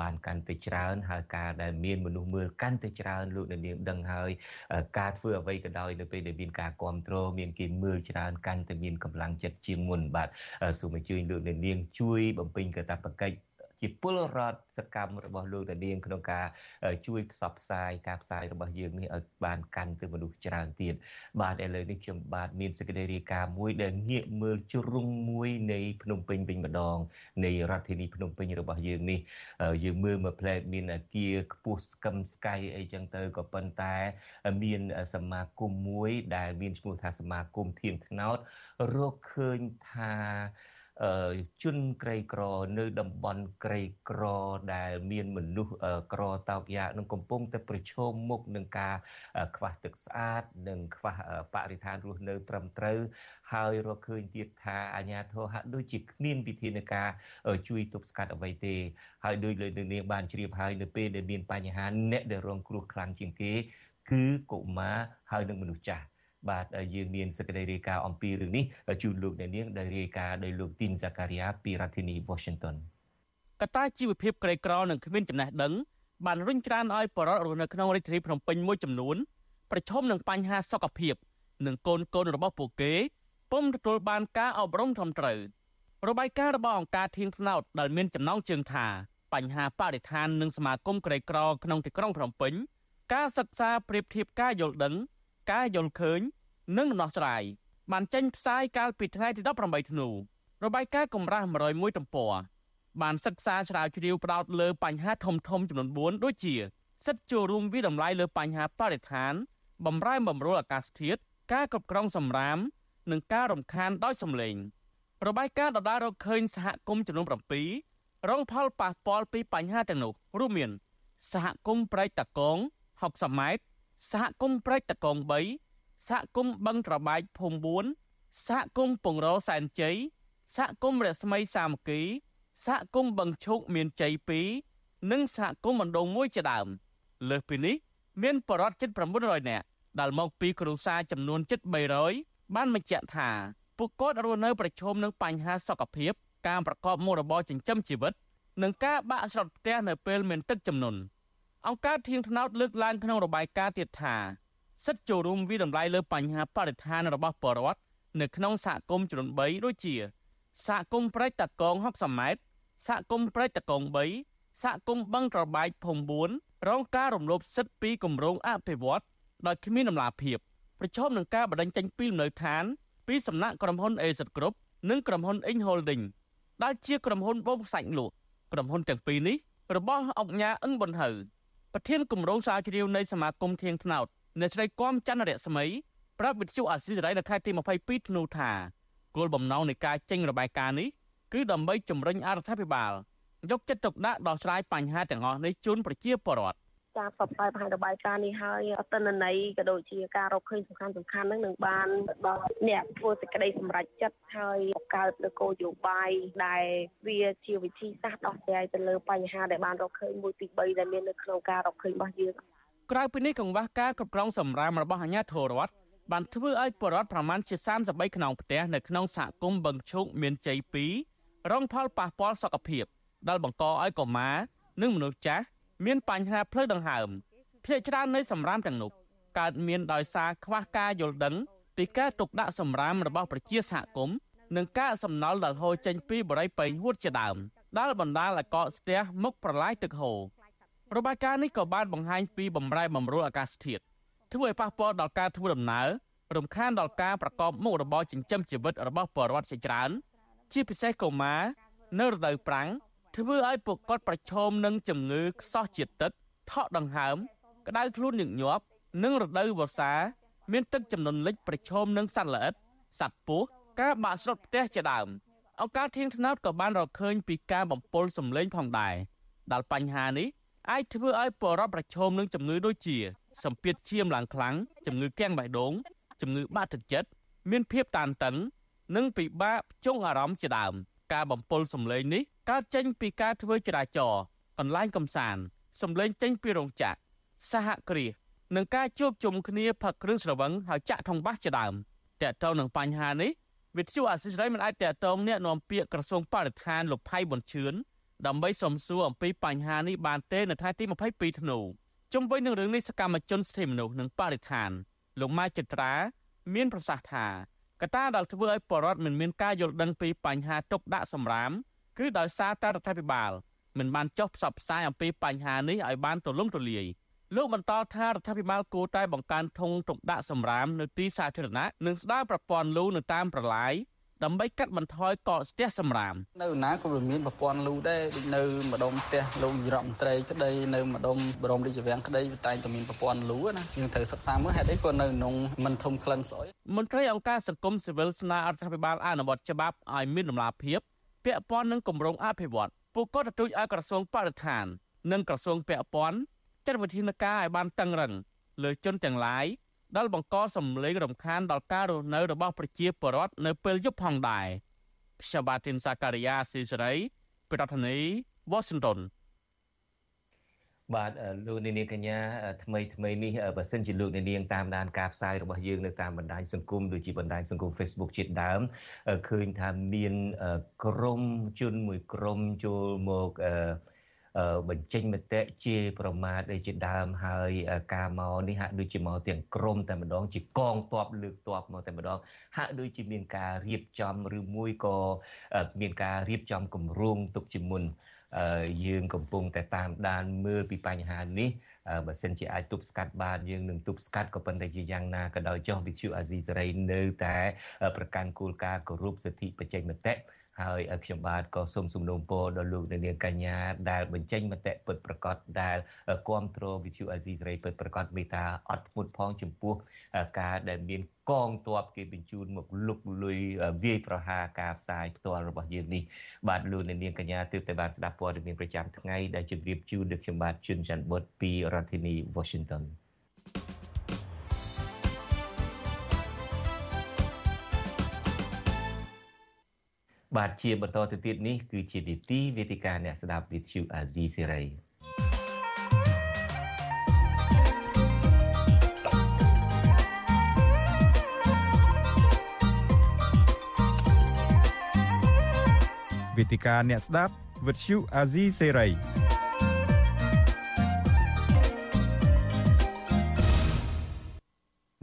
បានកាន់តែច្រើនហើយការដែលមានមនុស្សមើលកាន់តែច្រើនលោកអ្នកនាងដឹងហើយការធ្វើអ្វីក៏ដោយនៅពេលដែលមានការគ្រប់គ្រងមានគេមើលច្រើនកាន់តែមានកម្លាំងចិត្តជាងមុនបាទសូមអញ្ជើញលោកអ្នកនាងជួយបំពេញកាតព្វកិច្ច ជាពលរដ្ឋសកម្មរបស់លោកតានាងក្នុងការជួយផ្សព្វផ្សាយការផ្សាយរបស់យើងនេះឲ្យបានកាន់ទៅមនុស្សច្រើនទៀតបាទឥឡូវនេះខ្ញុំបាទមានសេចក្តីរាយការណ៍មួយដែលងាកមើលជ្រុងមួយនៃភ្នំពេញវិញម្ដងនៃរដ្ឋធានីភ្នំពេញរបស់យើងនេះយើងមើលមកផ្លែមានអាគារខ្ពស់ស្កឹមស្កៃអីចឹងទៅក៏ប៉ុន្តែមានសមាគមមួយដែលមានឈ្មោះថាសមាគមធៀមថ្នោតរកឃើញថា ជនក្រីក្រនៅតំបន់ក្រីក្រដែលមានមនុស្សក្រតោកយ៉ានឹងកំពុងតែប្រឈមមុខនឹងការខ្វះទឹកស្អាត និងខ្វះបរិស្ថានរស់នៅត្រឹមត្រូវហើយរកឃើញទៀតថាអាញាធរហាក់ដូចជាគ្មានវិធានការជួយទប់ស្កាត់អ្វីទេហើយដោយលើនាងបានជ្រាបហើយនៅពេលដែលមានបញ្ហាអ្នកដែលរងគ្រោះខ្លាំងជាងគេគឺកុមារហើយនិងមនុស្សចាស់ បាទយើងមានសេចក្តីរាយការណ៍អំពីរឿងនេះជូនលោកអ្នកនាងដែលរាយការណ៍ដោយលោកទីនហ្សាការីយ៉ាពីរដ្ឋធានី Washington កត្តាជីវភាពក្រីក្រនិងគ្មានចំណេះដឹងបានរុញច្រានឲ្យបរិវត្តរស់នៅក្នុងរាជធានីភ្នំពេញមួយចំនួនប្រឈមនឹងបញ្ហាសុខភាព និងកូនកូនរបស់ពួកគេពុំទទួលបានការអប់រំត្រឹមត្រូវរបាយការណ៍របស់អង្គការធៀងថ្នោតដែលមានចំណងជើងថាបញ្ហាបរិស្ថាននិងសមាគមក្រីក្រក្នុងទីក្រុងភ្នំពេញការសិក្សាប្រៀបធៀបការយល់ដឹង ការយល់ឃើញ និងដំណោះស្រាយបានចេញផ្សាយកាលពីថ្ងៃទី18ធ្នូរបាយការណ៍កម្រាស់101ទំព័របានសិក្សាស្រាវជ្រាវផ្ដោតលើបញ្ហាធំធំចំនួន4ដូចជាសិទ្ធិចូលរួមវិតម្លៃលើបញ្ហាបរិស្ថានបំរែបំរួលអាកាសធាតុការគ្រប់គ្រងសម្រាម និងការរំខានដោយសម្លេងរបាយការណ៍ដដែលរកឃើញសហគមន៍ចំនួន7រងផលប៉ះពាល់ពីបញ្ហាទាំងនោះរួមមានសហគមន៍ប្រែកតកង60ម៉ែត្រ សហគមន៍ព្រែកតកង3សហគមន៍បឹងត្របែកភូមិ4សហគមន៍ពងរសែនជ័យសហគមន៍រស្មីសាមគ្គីសហគមន៍បឹងឈូកមានជ័យ2និងសហគមន៍បណ្ដងមួយជាដើម លើសពីនេះ មានបរិវត្តជិត900នាក់ដែលមកពីគ្រួសារចំនួនជិត300បានបញ្ជាក់ថាពួកគាត់រស់នៅប្រឈមនឹងបញ្ហាសុខភាពការប្រកបមុខរបរចិញ្ចឹមជីវិតនិងការបាក់ស្រុតផ្ទះនៅពេលមានទឹកជំនន់ អង្គការធៀងថ្នោតលើកឡើងក្នុងរបាយការណ៍ទៀតថាសិទ្ធិចូលរួមវិតម្លៃលើបញ្ហាបរិស្ថានរបស់ពលរដ្ឋនៅក្នុងសហគមន៍ចំនួន3ដូចជាសហគមន៍ព្រែកតកង60ម៉ែត្រសហគមន៍ព្រែកតកង3សហគមន៍បឹងត្របែកភូមិ4រងការរំលោភសិទ្ធិពីគម្រោងអភិវឌ្ឍដោយគ្មានដំណាភាពប្រឈមនឹងការបដិញ្ញចេញពីលំនៅឋានពីសំណាក់ក្រុមហ៊ុន AZ Group និងក្រុមហ៊ុន Ing Holding ដែលជាក្រុមហ៊ុនបូមខ្សាច់លក់ក្រុមហ៊ុនទាំងពីរនេះរបស់អង្គញាអឹងប៊ុនហៅ ប្រធានគម្រោងស្រាវជ្រាវនៃសមាគមធៀងថ្នោតអ្នកស្រីគំច័ន្ទរស្មីប្រាប់វិទ្យុអាស៊ីសេរីនៅខែទី22ធ្នូថាគោលបំណងនៃការចេញរបាយការណ៍នេះគឺដើម្បីជំរុញអរដ្ឋាភិបាលយកចិត្តទុកដាក់ដោះស្រាយបញ្ហាទាំងអស់នេះជូនប្រជាពលរដ្ឋ ការផ្សព្វផ្សាយបង្ហាញរបាយការណ៍នេះហើយអត្តន័យក៏ដូចជាការរកឃើញសំខាន់សំខាន់ហ្នឹងនឹងបានដល់អ្នកធ្វើសេចក្តីសម្រេចចិត្តហើយបង្កើតនូវគោលនយោបាយដែលវាជាវិធីសាស្ត្រដោះស្រាយទៅលើបញ្ហាដែលបានរកឃើញមួយទី3ដែលមាននៅក្នុងការរកឃើញរបស់យើងក្រៅពីនេះកង្វះការគ្រប់គ្រងសម្រាមរបស់អាជ្ញាធររដ្ឋបានធ្វើឲ្យបរដ្ឋប្រមាណជា33ខ្នងផ្ទះនៅក្នុងសហគមន៍បឹងឈូកមានជ័យ2រងផលប៉ះពាល់សុខភាពដែលបង្កឲ្យកុមារនិងមនុស្សចាស់ មានបញ្ហាផ្លូវដង្ហើមភ្នាក់ច្រើននៃសម្រាមទាំងនោះកើតមានដោយសារខ្វះការយល់ដឹងពីការទុកដាក់សម្រាមរបស់ប្រជាសហគមន៍និងការសំណល់ដែលហូរចេញពីបរិយាពេញហួតជាដើមដែលបណ្ដាលឲ្យកកស្ទះមុខប្រឡាយទឹកហូររបាយការណ៍នេះក៏បានបង្ហាញពីបំរែបំរួលអាកាសធាតុធ្វើឲ្យប៉ះពាល់ដល់ការធ្វើដំណើររំខានដល់ការប្រកបមុខរបរចិញ្ចឹមជីវិតរបស់ប្រជាពលរដ្ឋជាច្រើន ជាពិសេសកុមារនៅរដូវប្រាំង ធ្វើឲ្យពួកគាត់ប្រឈមនឹងជំងឺខ្សោះជាតិទឹកថក់ដង្ហើម ក្តៅខ្លួនញឹកញាប់និងរដូវវស្សា មានទឹកចំនួនលិចប្រឈមនឹងសត្វល្អិតសត្វពស់ការបាក់ស្រុតផ្ទះជាដើមអង្គការធៀងថ្នោតក៏បានរកឃើញពីការបំពុលសម្លេងផងដែរដែលបញ្ហានេះអាចធ្វើឲ្យពលរដ្ឋប្រឈមនឹងជំងឺដូចជាសម្ពាធឈាមឡើងខ្លាំងជំងឺគាំងបេះដូងជំងឺបាក់ទឹកចិត្តមានភាពតានតឹង និងពិបាកចុងអារម្មណ៍ជាដើម ការបំពុលសម្លេងនេះកើតចេញពីការធ្វើចរាចរណ៍កន្លែងកំសាន្តសម្លេងចេញពីរោងចក្រសហគ្រាសនិងការជួបជុំគ្នាផឹកគ្រឿងស្រវឹងហើយចាក់ថងបាសជាដើមតើតើនឹងបញ្ហានេះវិទ្យុអសិរ័យមិនអាចតតងអ្នកនាំពាក្យក្រសួងបរិស្ថានលោកផៃប៊ុនឈឿនដើម្បីសំសួរអំពីបញ្ហានេះបានទេនៅថ្ងៃទី22ធ្នូជុំវិញនឹងរឿងនេះសកម្មជនសិទ្ធិមនុស្សនិងបរិស្ថានលោកម៉ែចត្រា មានប្រសាសន៍ថា កត្តាដែលធ្វើឲ្យបរដ្ឋមិនមានការយល់ដឹងពីបញ្ហាទុកដាក់សម្រាមគឺដោយសារតែរដ្ឋាភិបាលមិនបានចុះផ្សព្វផ្សាយអំពីបញ្ហានេះឲ្យបានទូលំទូលាយលោកបន្តថារដ្ឋាភិបាលគួរតែបង្កើនធុងទុកដាក់សម្រាមនៅទីសាធារណៈនិងស្ដារប្រព័ន្ធលូនៅតាមប្រឡាយ ដើម្បីកាត់បន្ថយកកស្ទះសម្រាមនៅណាក៏វាមានប្រព័ន្ធលូដែរដូចនៅម្ដុំផ្ទះលោកនាយរដ្ឋមន្ត្រីក្តីនៅម្ដុំបរមរាជវាំងក្តីវាតែងតែមានប្រព័ន្ធលូណាយើងត្រូវសិក្សាមើលហេតុអីក៏នៅក្នុងមិនធំក្លិនស្អុយមន្ត្រីអង្គការសង្គមស៊ីវិលស្នើរដ្ឋាភិបាលអនុវត្តច្បាប់ឲ្យមានដំណាភាពពាក់ព័ន្ធនឹងគម្រោងអភិវឌ្ឍពួកគាត់ទទូចឲ្យក្រសួងបរិស្ថាន និងក្រសួងពាក់ព័ន្ធចាត់វិធានការឲ្យបានតឹងរឹងលើជនទាំងឡាយ ដែលបង្កសម្លេងរំខានដល់ការរស់នៅរបស់ប្រជាពលរដ្ឋនៅពេលយប់ផងដែរខ្ញុំបាទទីនសាការីយ៉ាស៊ីសេរីប្រធានាធិបតី Washington បាទលោកនាងកញ្ញាថ្មីថ្មីនេះបើសិនជាលោកនាងតាមដានការផ្សាយរបស់យើងនៅតាមបណ្ដាញសង្គមដូចជាបណ្ដាញសង្គម Facebook ជាដើមឃើញថាមានក្រុមជនមួយក្រុមចូលមកអឺ បញ្ចេញមតិជាប្រមាថដូចជាដើមហើយការមកនេះហាក់ដូចជាមកទាំងក្រមតែម្ដងជាកងទ័ពលើកទ័ពមកតែម្ដងហាក់ដូចជាមានការរៀបចំឬមួយក៏មានការរៀបចំគម្រោងទុកជាមុនយើងកំពុងតែតាមដានមើលពីបញ្ហានេះបើសិនជាអាចទប់ស្កាត់បានយើងនឹងទប់ស្កាត់ក៏ប៉ុន្តែជាយ៉ាងណាក៏ដោយចុះវិទ្យុអាស៊ីសេរីនៅតែប្រកាន់គោលការណ៍គោរពសិទ្ធិបច្ចេកមតិ ហើយខ្ញុំបាទក៏សូមសំណូមពរដល់លោកនាងកញ្ញាដែលបញ្ចេញមតិពិតប្រកបដែលគ្រប់គ្រងវិទ្យុអាស៊ីសេរីពិតប្រកបមេត្តាអត់ធ្មត់ផងចំពោះការដែលមានកងទ័ពគេបញ្ជូនមកលុកលុយវាយប្រហារការផ្សាយផ្ទាល់របស់យើងនេះបាទលោកនាងកញ្ញាទើបតែបានស្ដាប់ព័ត៌មានប្រចាំថ្ងៃដែលជម្រាបជូនដល់ខ្ញុំបាទជួនច័ន្ទបុតពីរដ្ឋធានី Washington បាទជាបន្តទៅទៀតនេះគឺជានីតិវេទិកាអ្នកស្ដាប់វិទ្យុអាស៊ីសេរីវេទិកាអ្នកស្ដាប់វិទ្យុអា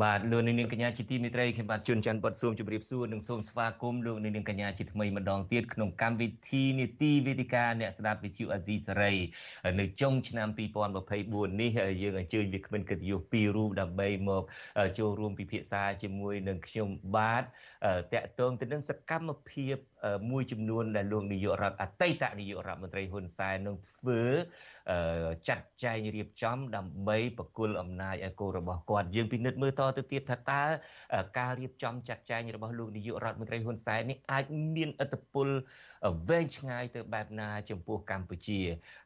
បាទលោកនាងកញ្ញាជាទីមេត្រីខ្ញុំបាទជួនច័ន្ទបុតសូមជម្រាបសួរនិងសូមស្វាគមន៍លោកនាងកញ្ញាជាថ្មីម្ដងទៀតក្នុងកម្មវិធីនីតិវេទិកាអ្នកស្ដាប់វិទ្យុអាស៊ីសេរីនៅចុងឆ្នាំ2024នេះយើងអញ្ជើញវាគ្មិនកិត្តិយសពីររូបដើម្បីមកចូលរួមពិភាក្សាជាមួយនឹងខ្ញុំបាទ តកតងទៅនឹងសកម្មភាពមួយចំនួនដែលលោកនាយករដ្ឋអតីតនាយករដ្ឋមន្ត្រីហ៊ុនសែននឹងធ្វើចាត់ចែងរៀបចំដើម្បីបកគលអំណាចឲ្យកូនរបស់គាត់យើងពិនិត្យមើលតទៅទៀតថាតើការរៀបចំចាត់ចែងរបស់លោកនាយករដ្ឋមន្ត្រីហ៊ុនសែននេះអាចមានឥទ្ធិពលវែងឆ្ងាយទៅបែបណា ចំពោះកម្ពុជា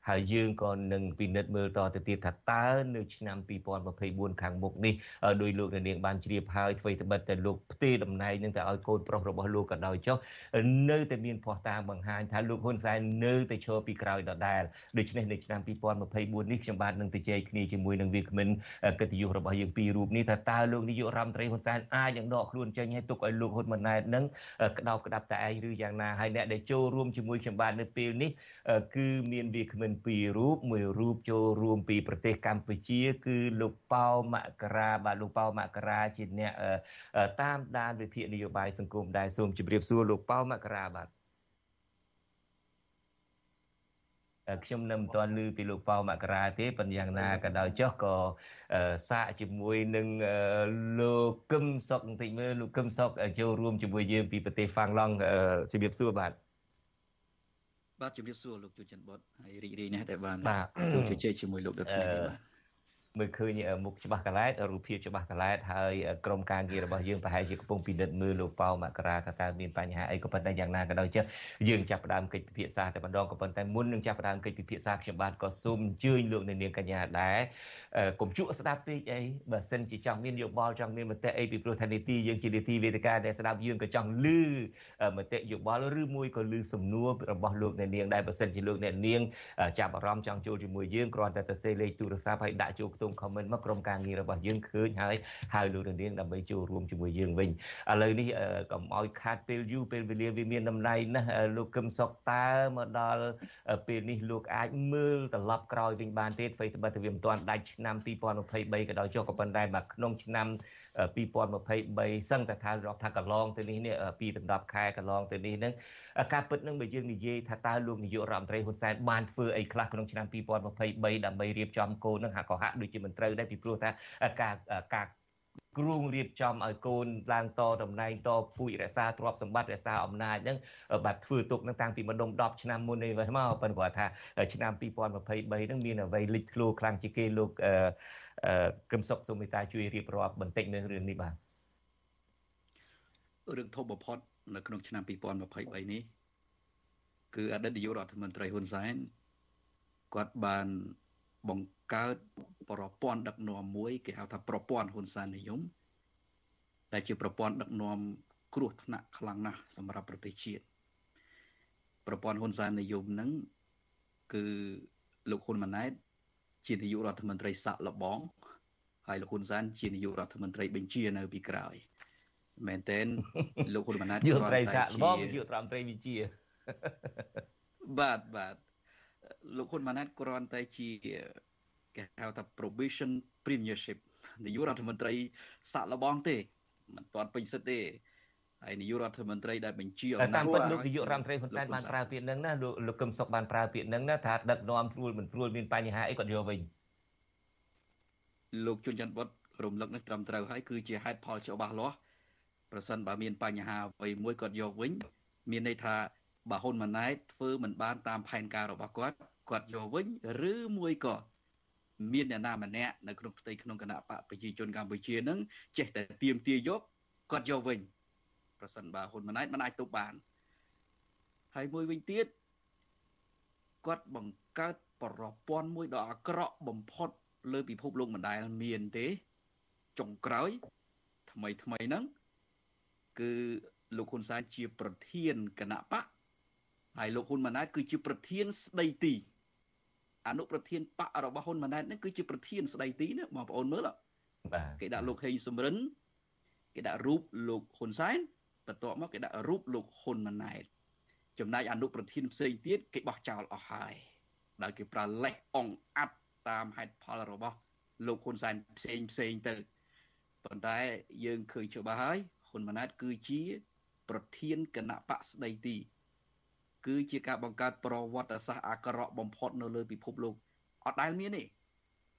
ហើយយើងក៏នឹងពិនិត្យមើលតទៅទៀតថាតើនៅឆ្នាំ2024ខាងមុខនេះដោយលោកនាងបានជ្រាបហើយអ្វីត្បិតតែលោកផ្ទេរតំណែងនឹងទៅឲ្យកូនប្រុសរបស់លោកក៏ដោយចុះនៅតែមានភ័ស្តុតាងបង្ហាញថាលោកហ៊ុនសែននៅតែឈរពីក្រោយដដែលដូច្នេះនៅឆ្នាំ2024នេះខ្ញុំបាទនឹងទៅជែកគ្នាជាមួយនឹងវាគ្មិនកិត្តិយសរបស់យើងពីររូបនេះថាតើលោកនាយករដ្ឋមន្ត្រីហ៊ុនសែនអាចនឹងដកខ្លួនចេញឲ្យទុកឲ្យលោកហ៊ុនម៉ាណែតនឹងក្តោបក្តាប់តែឯងឬយ៉ាងណាហើយអ្នកដែលចូលរួមជាមួយខ្ញុំបាទនៅពេលនេះគឺមានវាគ្មិនពីររូបមួយរូបចូលរួមពីប្រទេសកម្ពុជា គឺលោកប៉ៅមករាបាទលោកប៉ៅមករាជាអ្នកតាមដានវិភាគនយោបាយសង្គមដែរសូមជម្រាបសួរលោកប៉ៅមករាបាទខ្ញុំនៅមិនទាន់ឮពីលោកប៉ៅមករាទេប៉ុន្តែយ៉ាងណាក៏ដោយចុះក៏សាកជាមួយនឹងលោកកឹមសុកបន្តិចមើលលោកកឹមសុកចូលរួមជាមួយយើងពីប្រទេសហ្វាំងឡង់ជម្រាបសួរបាទបាទជម្រាបសួរលោកជួនច័ន្ទបុតហើយរីករាយណាស់ដែលបានជួបជជែកជាមួយលោកដថ្ងៃនេះបាទ មើលឃើញមុខច្បាស់កឡែតរូបភាពច្បាស់កឡែតហើយក្រុមការងាររបស់យើងប្រហែលជាកំពុងពិនិត្យមើលលោកប៉ៅមករាថាតើមានបញ្ហាអីក៏ប៉ុន្តែយ៉ាងណាក៏ដោយចុះយើងចាប់ផ្ដើមកិច្ចពិភាក្សាតែម្ដងក៏ប៉ុន្តែមុននឹងចាប់ផ្ដើមកិច្ចពិភាក្សាខ្ញុំបាទក៏សូមអញ្ជើញលោកអ្នកនាងកញ្ញាដែរកុំជក់ស្ដាប់ពេកអីបើសិនជាចង់មានយោបល់ចង់មានមតិអីពីព្រោះថានីតិយើងជានីតិវេទិកាដែលស្ដាប់យើងក៏ចង់លឺមតិយោបល់ឬមួយក៏លឺសំណួររបស់លោកអ្នកនាងដែរបើសិនជាលោកអ្នកនាងចាប់អារម្មណ៍ចង់ចូលជាមួយយើងគ្រាន់តែទៅសេលេខទូរស័ព្ទហើយដាក់ចូលខ្ទង់ comment មកក្រុមការងាររបស់យើងឃើញហើយហៅលោកនាងដើម្បីចូលរួមជាមួយយើងវិញឥឡូវនេះកុំឲ្យខាតពេលយូរពេលវេលាវាមានតម្លៃណាស់លោកកឹមសុកតើមកដល់ពេលនេះលោកអាចមើលត្រឡប់ក្រោយវិញបានទេអ្វីត្បិតតែវាមិនទាន់ដាច់ឆ្នាំ2023ក៏ដោយចុះក៏ប៉ុន្តែមកក្នុងឆ្នាំ 2023សឹងតែថារាប់ថាកន្លងទៅនេះនេះពីដណ្ដប់ខែកន្លងទៅនេះនឹងការពិតនឹងបើយើងនិយាយថាតើលោកនាយករដ្ឋមន្ត្រីហ៊ុនសែនបានធ្វើអីខ្លះក្នុងឆ្នាំ2023ដើម្បីរៀបចំគោលនឹងហាក់ក៏ហាក់ដូចជាមិនត្រូវដែរពីព្រោះថាការការគ្រូងរៀបចំឲ្យកូនឡើងតតំណែងតពូជរក្សាទ្រព្យសម្បត្តិរក្សាអំណាចហ្នឹងបាទធ្វើទុកនឹងតាំងពីម្ដុំ10ឆ្នាំមុននេះមកប៉ុន្តែគាត់ថាឆ្នាំ2023ហ្នឹងមានអ្វីលេចធ្លោខ្លាំងជាងគេលោក កឹមសុខសូមមេត្តាជួយរៀបរាប់បន្តិចនៅរឿងនេះបាទរឿងធំបំផុតនៅក្នុងឆ្នាំ2023នេះគឺអតីតនាយករដ្ឋមន្ត្រីហ៊ុនសែនគាត់បានបង្កើតប្រព័ន្ធដឹកនាំមួយគេហៅថាប្រព័ន្ធហ៊ុនសែននិយមដែលជាប្រព័ន្ធដឹកនាំគ្រោះថ្នាក់ខ្លាំងណាស់សម្រាប់ប្រទេសជាតិប្រព័ន្ធហ៊ុនសែននិយមហ្នឹងគឺលោកហ៊ុនម៉ាណែត ជានាយករដ្ឋមន្ត្រីសាក់លបងហើយលោកហ៊ុនសែនជានាយករដ្ឋមន្ត្រីបញ្ជានៅពីក្រោយមែនតែនលោកហ៊ុនម៉ាណែតយុត្រីសាក់លបងយុរដ្ឋមន្ត្រីវិជាបាទបាទលោកហ៊ុនម៉ាណែតគ្រាន់តែជាគេហៅថា probation premiership នាយករដ្ឋមន្ត្រីសាក់លបងទេមិនទាន់ពេញសិទ្ធទេ ហើយនាយករដ្ឋមន្ត្រីដែលបញ្ជាអំណាចតាមពិតលោកនាយករដ្ឋមន្ត្រីហ៊ុនសែនបានប្រើពាក្យហ្នឹងណាលោកលោកកឹមសុខបានប្រើពាក្យហ្នឹងណាថាដឹកនាំស្រួលមិនស្រួលមានបញ្ហាអីគាត់យកវិញលោកជួនច័ន្ទបុតរំលឹកនេះត្រឹមត្រូវហើយគឺជាហេតុផលច្បាស់លាស់ប្រសិនបើមានបញ្ហាអ្វីមួយគាត់យកវិញមានន័យថាបើហ៊ុនម៉ាណែតធ្វើមិនបានតាមផែនការរបស់គាត់គាត់យកវិញឬមួយក៏មានអ្នកណាម្នាក់នៅក្នុងផ្ទៃក្នុងគណៈបកប្រជាជនកម្ពុជានឹងចេះតែទៀមទាយកគាត់យកវិញ ប្រសិនបើហ៊ុនម៉ាណែតមិនអាចទប់បានហើយមួយវិញទៀតគាត់បង្កើតប្រព័ន្ធមួយដ៏អាក្រក់បំផុត លើពិភពលោកមិនដែលមានទេចុងក្រោយ ថ្មីថ្មីហ្នឹងគឺលោកហ៊ុនសែនជាប្រធានគណៈបកហើយលោកហ៊ុនម៉ាណែតគឺជាប្រធានស្ដីទីអនុប្រធានបករបស់ហ៊ុនម៉ាណែតនេះគឺជាប្រធានស្ដីទីណាបងប្អូនមើលបាទគេដាក់លោកហេងសំរិនគេដាក់រូបលោកហ៊ុនសែន បន្ទាប់មកគេដាក់រូបលោកហ៊ុនម៉ាណែតចំណែកអនុប្រធានផ្សេងទៀតគេបោះចោលអស់ហើយដោយគេប្រើលេសអងអាត់តាមហេតុផលរបស់លោកហ៊ុនសែនផ្សេងផ្សេងទៅប៉ុន្តែយើងឃើញច្បាស់ហើយហ៊ុនម៉ាណែតគឺជា ប្រធានគណៈបកស្ដីទី គឺជាការបង្កើតប្រវត្តិសាស្ត្រអាក្រក់បំផុតនៅលើពិភពលោកអត់ដែលមានទេ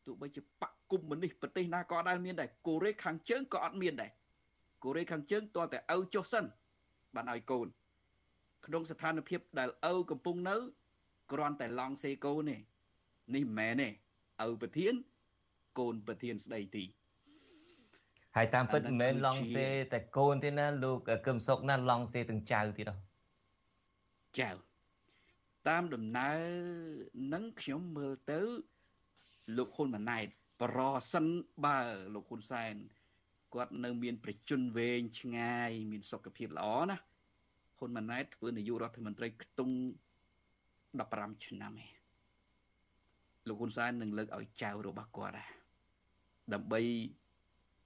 ទោះបីជាបកគុំមនេះប្រទេសណាក៏អត់ដែលមានដែរកូរ៉េខាងជើងក៏អត់មានដែរ កូរ៉េខាងជើងតើតែឪចុះសិនបានឲ្យកូន ក្នុងស្ថានភាពដែលឪកំពុងនៅគ្រាន់តែឡង់សេកូនទេនេះមិនមែនទេឪប្រធានកូនប្រធានស្ដីទីហើយតាមពិតមិនមែនឡង់សេតែកូនទេណាលោកកឹមសុកណាឡង់សេទាំងចៅទៀតហ៎ចៅតាមដំណើរនឹងខ្ញុំមើលទៅ លោកហ៊ុនម៉ាណែតប្រសិនបើលោកហ៊ុនសែន គាត់នៅមានប្រជជនវែងឆ្ងាយ មានសុខភាពល្អណាហ៊ុនម៉ាណែតធ្វើនាយករដ្ឋមន្ត្រីខ្ទង់15ឆ្នាំឯងលោកហ៊ុនសែននឹងលើកឲ្យចៅរបស់គាត់ដែរដើម្បី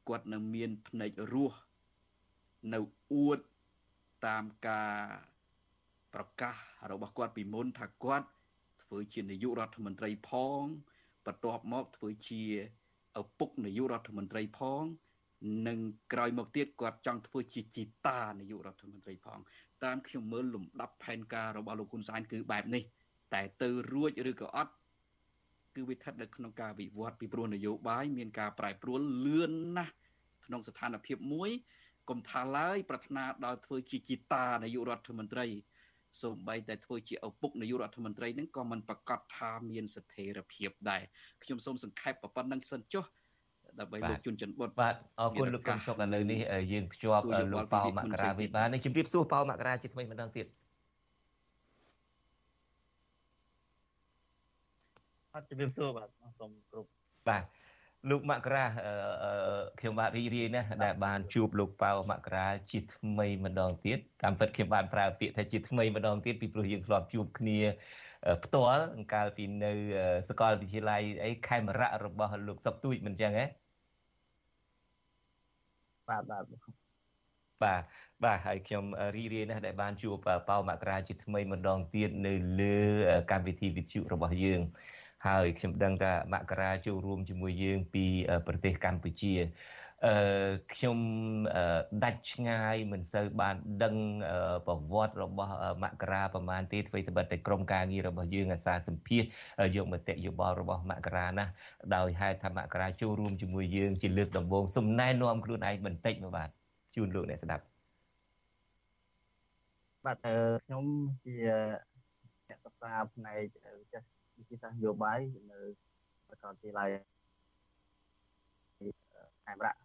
គាត់នៅមានភ្នែករស់នៅអួតតាមការប្រកាសរបស់គាត់ពីមុនថាគាត់ធ្វើជានាយករដ្ឋមន្ត្រីផងបន្ទាប់មកធ្វើជាឪពុកនាយករដ្ឋមន្ត្រីផង និងក្រោយមកទៀតគាត់ចង់ធ្វើជាជីតានាយករដ្ឋមន្ត្រីផងតាមខ្ញុំមើលលំដាប់ផែនការរបស់លោកហ៊ុនសែនគឺបែបនេះ តែទៅរួចឬក៏អត់គឺវាស្ថិតនៅក្នុងការវិវត្តពីព្រោះនយោបាយមានការប្រែប្រួលលឿនណាស់ក្នុងស្ថានភាពមួយកុំថាឡើយប្រាថ្នាដល់ធ្វើជាជីតានាយករដ្ឋមន្ត្រីសូម្បីតែធ្វើជាឪពុកនាយករដ្ឋមន្ត្រីនឹងក៏មិនប្រកាសថាមានស្ថិរភាពដែរខ្ញុំសូមសង្ខេបប៉ុណ្្នឹងសិនចុះ ដើម្បីលោកជុនច័ន្ទបុតបាទអរគុណលោកកឹមសុខឥឡូវនេះយើងភ្ជាប់លោកប៉ៅមករាវិបានជម្រាបសួរប៉ៅមករាជាថ្មីម្ដងទៀតអត់ជម្រាបសួរបាទសូមគ្រប់បាទលោកមករាខ្ញុំបាទរីករាយណាស់ដែលបានជួបលោកប៉ៅមករាជាថ្មីម្ដងទៀតតាមពិតខ្ញុំបានប្រើពាក្យថាជាថ្មីម្ដងទៀតពីព្រោះយើងធ្លាប់ជួបគ្នាផ្ទាល់កាលពីនៅសាកលវិទ្យាល័យអីខេមរៈរបស់លោកសុកទួយមិនចឹងហ៎ បាទបាទបាទបាទហើយខ្ញុំរីករាយណាស់ដែលបានជួបប៉ៅមករាជាថ្មីម្ដងទៀតនៅលើកម្មវិធីវិទ្យុរបស់យើងហើយខ្ញុំដឹងថាមករាចូលរួមជាមួយយើងពីប្រទេសកម្ពុជា អឺខ្ញុំដាច់ឆ្ងាយមិនសូវបានដឹងប្រវត្តិរបស់មករាប្រមាណទេធ្វើត្បិតតែក្រុមការងាររបស់យើងអាសាសម្ភាសយកមតិយោបល់របស់មករាណាដោយហេតុថាមករាចូលរួមជាមួយយើងជាលើកដំបូងសំណែនាំខ្លួនឯងបន្តិចមកបាទជូនលោកអ្នកស្ដាប់បាទខ្ញុំជាអ្នកសិក្សាផ្នែកវិទ្យាវិទ្យាសាស្ត្រនយោបាយនៅសាកលវិទ្យាល័យខេមរៈហើយ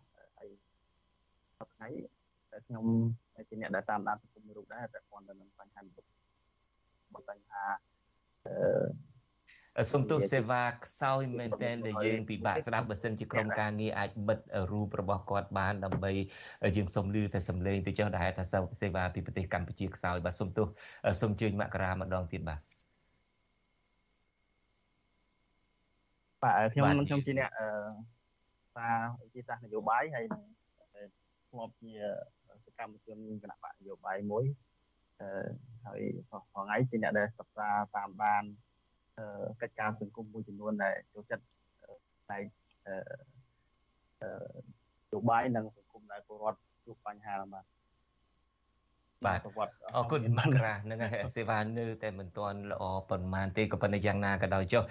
សប្តាហ៍តែខ្ញុំជាអ្នកដែលតាមដានសង្គមរូបដែរតែព័ន្ធទៅនឹងបញ្ហាមុខបញ្ហាអឺសំទោសសេវាខ្សោយមែនទែនដែលយើងពិបាកស្ដាប់បើសិនជាក្រុមការងារអាចបិទរូបរបស់គាត់បានដើម្បីយើងសុំលឺតែសំឡេងទៅចុះដែលថាសេវាពីប្រទេសកម្ពុជាខ្សោយបាទសំទោសសូមជើញមករាម្ដងទៀតបាទបាទខ្ញុំខ្ញុំជាអ្នកអឺសារវិទ្យាសាស្ត្រនយោបាយហើយនឹង ធ្លាប់ជាសកម្មជនគណៈបកនយោបាយមួយអឺហើយថ្ងៃជាអ្នកដែលសិក្សាតាមដានអឺកិច្ចការសង្គមមួយចំនួនដែលចូលចិត្តផ្នែកអឺអឺនយោបាយនិងសង្គមដែលពលរដ្ឋជួបបញ្ហាបាទ បាទអរគុណមករានឹងសេវានៅតែមិនទាន់ល្អប៉ុន្មានទេក៏ប៉ុន្តែយ៉ាងណាក៏ដោយចុះ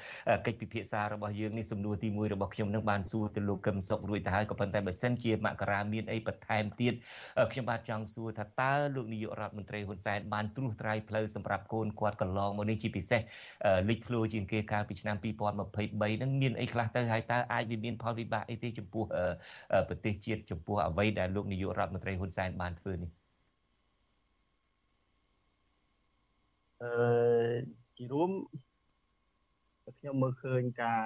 កិច្ចពិភាក្សារបស់យើងនេះសំណួរទី1របស់ខ្ញុំនឹងបានសួរទៅលោកកឹមសុខរួចទៅហើយក៏ប៉ុន្តែបើសិនជាមករាមានអីបន្ថែមទៀតខ្ញុំបាទចង់សួរថាតើលោកនាយករដ្ឋមន្ត្រីហ៊ុនសែនបានត្រួសត្រាយផ្លូវសម្រាប់កូនគាត់កន្លងមកនេះជាពិសេសលេចធ្លោជាងគេកាលពីឆ្នាំ2023នឹងមានអីខ្លះទៅហើយតើអាចវាមានផលវិបាកអីទេចំពោះប្រទេសជាតិចំពោះអ្វីដែលលោកនាយករដ្ឋមន្ត្រីហ៊ុនសែនបានធ្វើនេះ អឺជារួមខ្ញុំមើលឃើញការ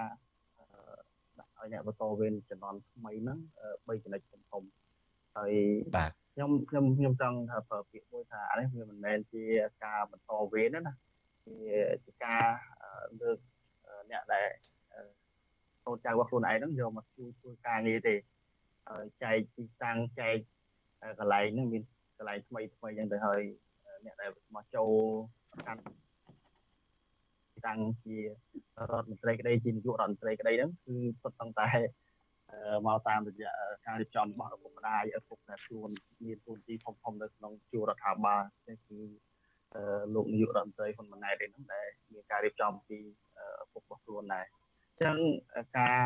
ដាក់ឲ្យអ្នកបន្តវេនចំនួនថ្មីហ្នឹង3ចំណុចធំធំហើយបាទខ្ញុំខ្ញុំខ្ញុំចង់ថាប្រើពាក្យមួយថាអានេះវាមិនមែនជាការបន្តវេនទេណាជាជាការលើកអ្នកដែលកូនចៅរបស់ខ្លួនឯងហ្នឹងយកមកជួយធ្វើការងារទេហើយចែកទីតាំងចែកកន្លែងហ្នឹងមានកន្លែងថ្មីថ្មីអញ្ចឹងទៅហើយអ្នកដែលមកចូល កាន់តាំងជារដ្ឋមន្ត្រីក្តីជានាយករដ្ឋមន្ត្រីក្តីហ្នឹងគឺសុទ្ធតាំងតែមកតាមរយៈការរៀបចំរបស់ឪពុកម្ដាយឪពុកដែលខ្លួនមានទូនទីធំធំនៅក្នុងជួររដ្ឋាភិបាលនេះគឺលោកនាយករដ្ឋមន្ត្រីហ៊ុនម៉ាណែតហ្នឹងដែលមានការរៀបចំពីឪពុករបស់ខ្លួនដែរអញ្ចឹងការ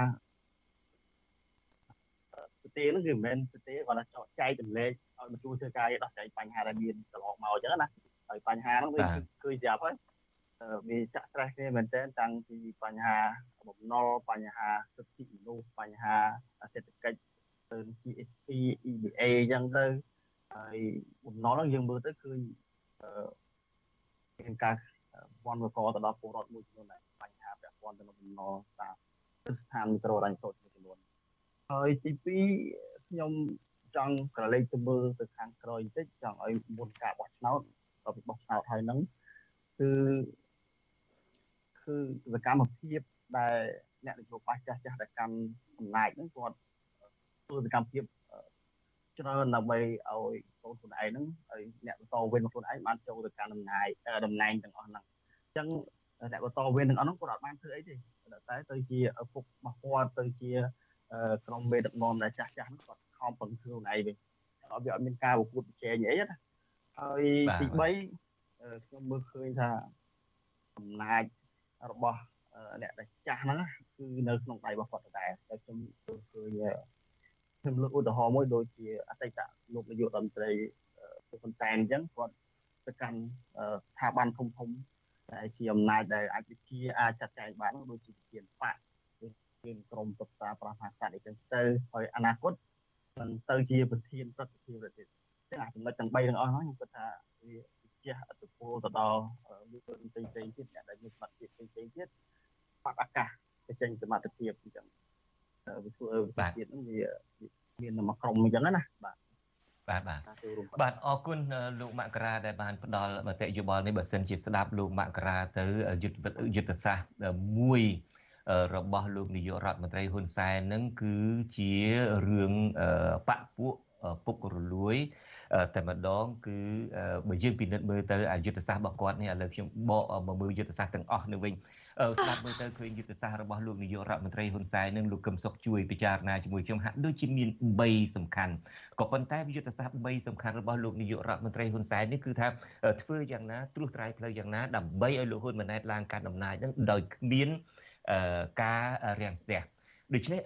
ស្ទេហ្នឹងគឺមិនមែនស្ទេគាត់ថាចែកចម្លែកឲ្យមកជួយធ្វើការដោះស្រាយបញ្ហាដែលមានកន្លងមកអញ្ចឹងណា ហើយបញ្ហាហ្នឹងវាគឺស្រាប់ហើយវាចាក់ស្រេះគ្នាមែនទែនតាំងពីបញ្ហាបំណុលបញ្ហាសិទ្ធិមនុស្សបញ្ហាសេដ្ឋកិច្ចទៅ GSP EBA អញ្ចឹងទៅហើយបំណុលហ្នឹងយើងមើលទៅគឺមានការវណ្ណកទៅដល់ពលរដ្ឋមួយចំនួនដែរបញ្ហាពាក់ព័ន្ធទៅនឹងបំណុលតាមស្ថានមីក្រូរ៉ាញ់តូចមួយចំនួនហើយទី2ខ្ញុំចង់ក្រឡេកទៅមើលទៅខាងក្រោយបន្តិចចង់ឲ្យមុនការបោះឆ្នោតដល់ ពីបោះឆ្នោតហើយហ្នឹងគឺគឺសកម្មភាពដែលអ្នកនយោបាយចាស់ចាស់ដែលកាន់អំណាចហ្នឹងគាត់ធ្វើសកម្មភាពច្រើនដើម្បីឲ្យកូនខ្លួនឯងហ្នឹងឲ្យអ្នកបន្តវេនខ្លួនឯងបានចូលទៅកាន់តំណែងតំណែងទាំងអស់ហ្នឹងអញ្ចឹងអ្នកបន្តវេនទាំងអស់ហ្នឹងគាត់អត់បានធ្វើអីទេតែទៅជាឪពុករបស់គាត់ទៅជាក្រុមមេដឹកនាំដែលចាស់ចាស់ហ្នឹងគាត់ខំប្រឹងខ្លួនឯងវិញអត់វាអត់មានការប្រកួតប្រជែងអីណា ហើយទី3ខ្ញុំមើលឃើញថាអំណាចរបស់អ្នកដែលចាស់ហ្នឹងគឺនៅក្នុងដៃរបស់គាត់ដដែលតែខ្ញុំឃើញខ្ញុំលើកឧទាហរណ៍មួយដូចជាអតីតលោកនាយករដ្ឋមន្ត្រីលោកហ៊ុនសែនអញ្ចឹងគាត់ទៅកាន់ស្ថាប័នធំធំដែលជាអំណាចដែលអាចវិជាអាចចាត់ចែងបានដូចជាជាបកមានក្រមប្រឹក្សាប្រហាស័តអីចឹងទៅហើយអនាគតនឹងទៅជាប្រធានប្រតិភិប្រទេស ចឹងអាចំណុចទាំង3ទាំងអស់ហ្នឹងខ្ញុំគិតថាវាជះឥទ្ធិពលទៅដល់យុវជនផ្សេងផ្សេងទៀតអ្នកដែលមានសមត្ថភាពផ្សេងផ្សេងទៀតបាត់ឱកាសទៅចេញសមត្ថភាពអញ្ចឹងវាធ្វើឲ្យប្រទេសហ្នឹងវាមានមកក្រុមអញ្ចឹងណាបាទបាទបាទបាទអរគុណលោកមករាដែលបានផ្ដល់មតិយោបល់នេះបើសិនជាស្ដាប់លោកមករាទៅយុទ្ធយុទ្ធសាស្ត្រមួយរបស់លោកនាយករដ្ឋមន្ត្រីហ៊ុនសែននឹងគឺជារឿងបពពួក ពុករលួយតែម្ដងគឺបើយើងពិនិត្យមើលទៅអាយុទ្ធសាស្ត្ររបស់គាត់នេះឥឡូវខ្ញុំបកមកមើលយុទ្ធសាស្ត្រទាំងអស់នេះវិញស្ដាប់មើលទៅឃើញយុទ្ធសាស្ត្ររបស់លោកនាយករដ្ឋមន្ត្រីហ៊ុនសែននិងលោកកឹមសុខជួយពិចារណាជាមួយខ្ញុំហាក់ដូចជាមាន3សំខាន់ក៏ប៉ុន្តែយុទ្ធសាស្ត្រ3សំខាន់របស់លោកនាយករដ្ឋមន្ត្រីហ៊ុនសែននេះគឺថាធ្វើយ៉ាងណាត្រួសត្រាយផ្លូវយ៉ាងណាដើម្បីឲ្យលោកហ៊ុនម៉ាណែតឡើងកាន់អំណាចនឹងដោយគ្មានការរាំងស្ទះ ដូច្នេះ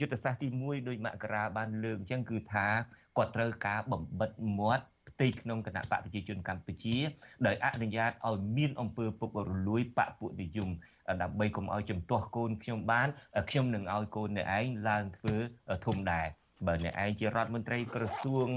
យុទ្ធសាស្ត្រទី1ដោយមករាបានលើកអញ្ចឹងគឺថាគាត់ត្រូវការបំបិតមាត់ផ្ទៃក្នុងគណៈបកប្រជាជនកម្ពុជាដោយអនុញ្ញាតឲ្យមានអង្គើពុករលួយបកពួកនិយមដើម្បីកុំឲ្យជំទាស់កូនខ្ញុំបានខ្ញុំនឹងឲ្យកូនអ្នកឯងឡើងធ្វើធំដែរបើអ្នកឯងជារដ្ឋមន្ត្រីក្រសួង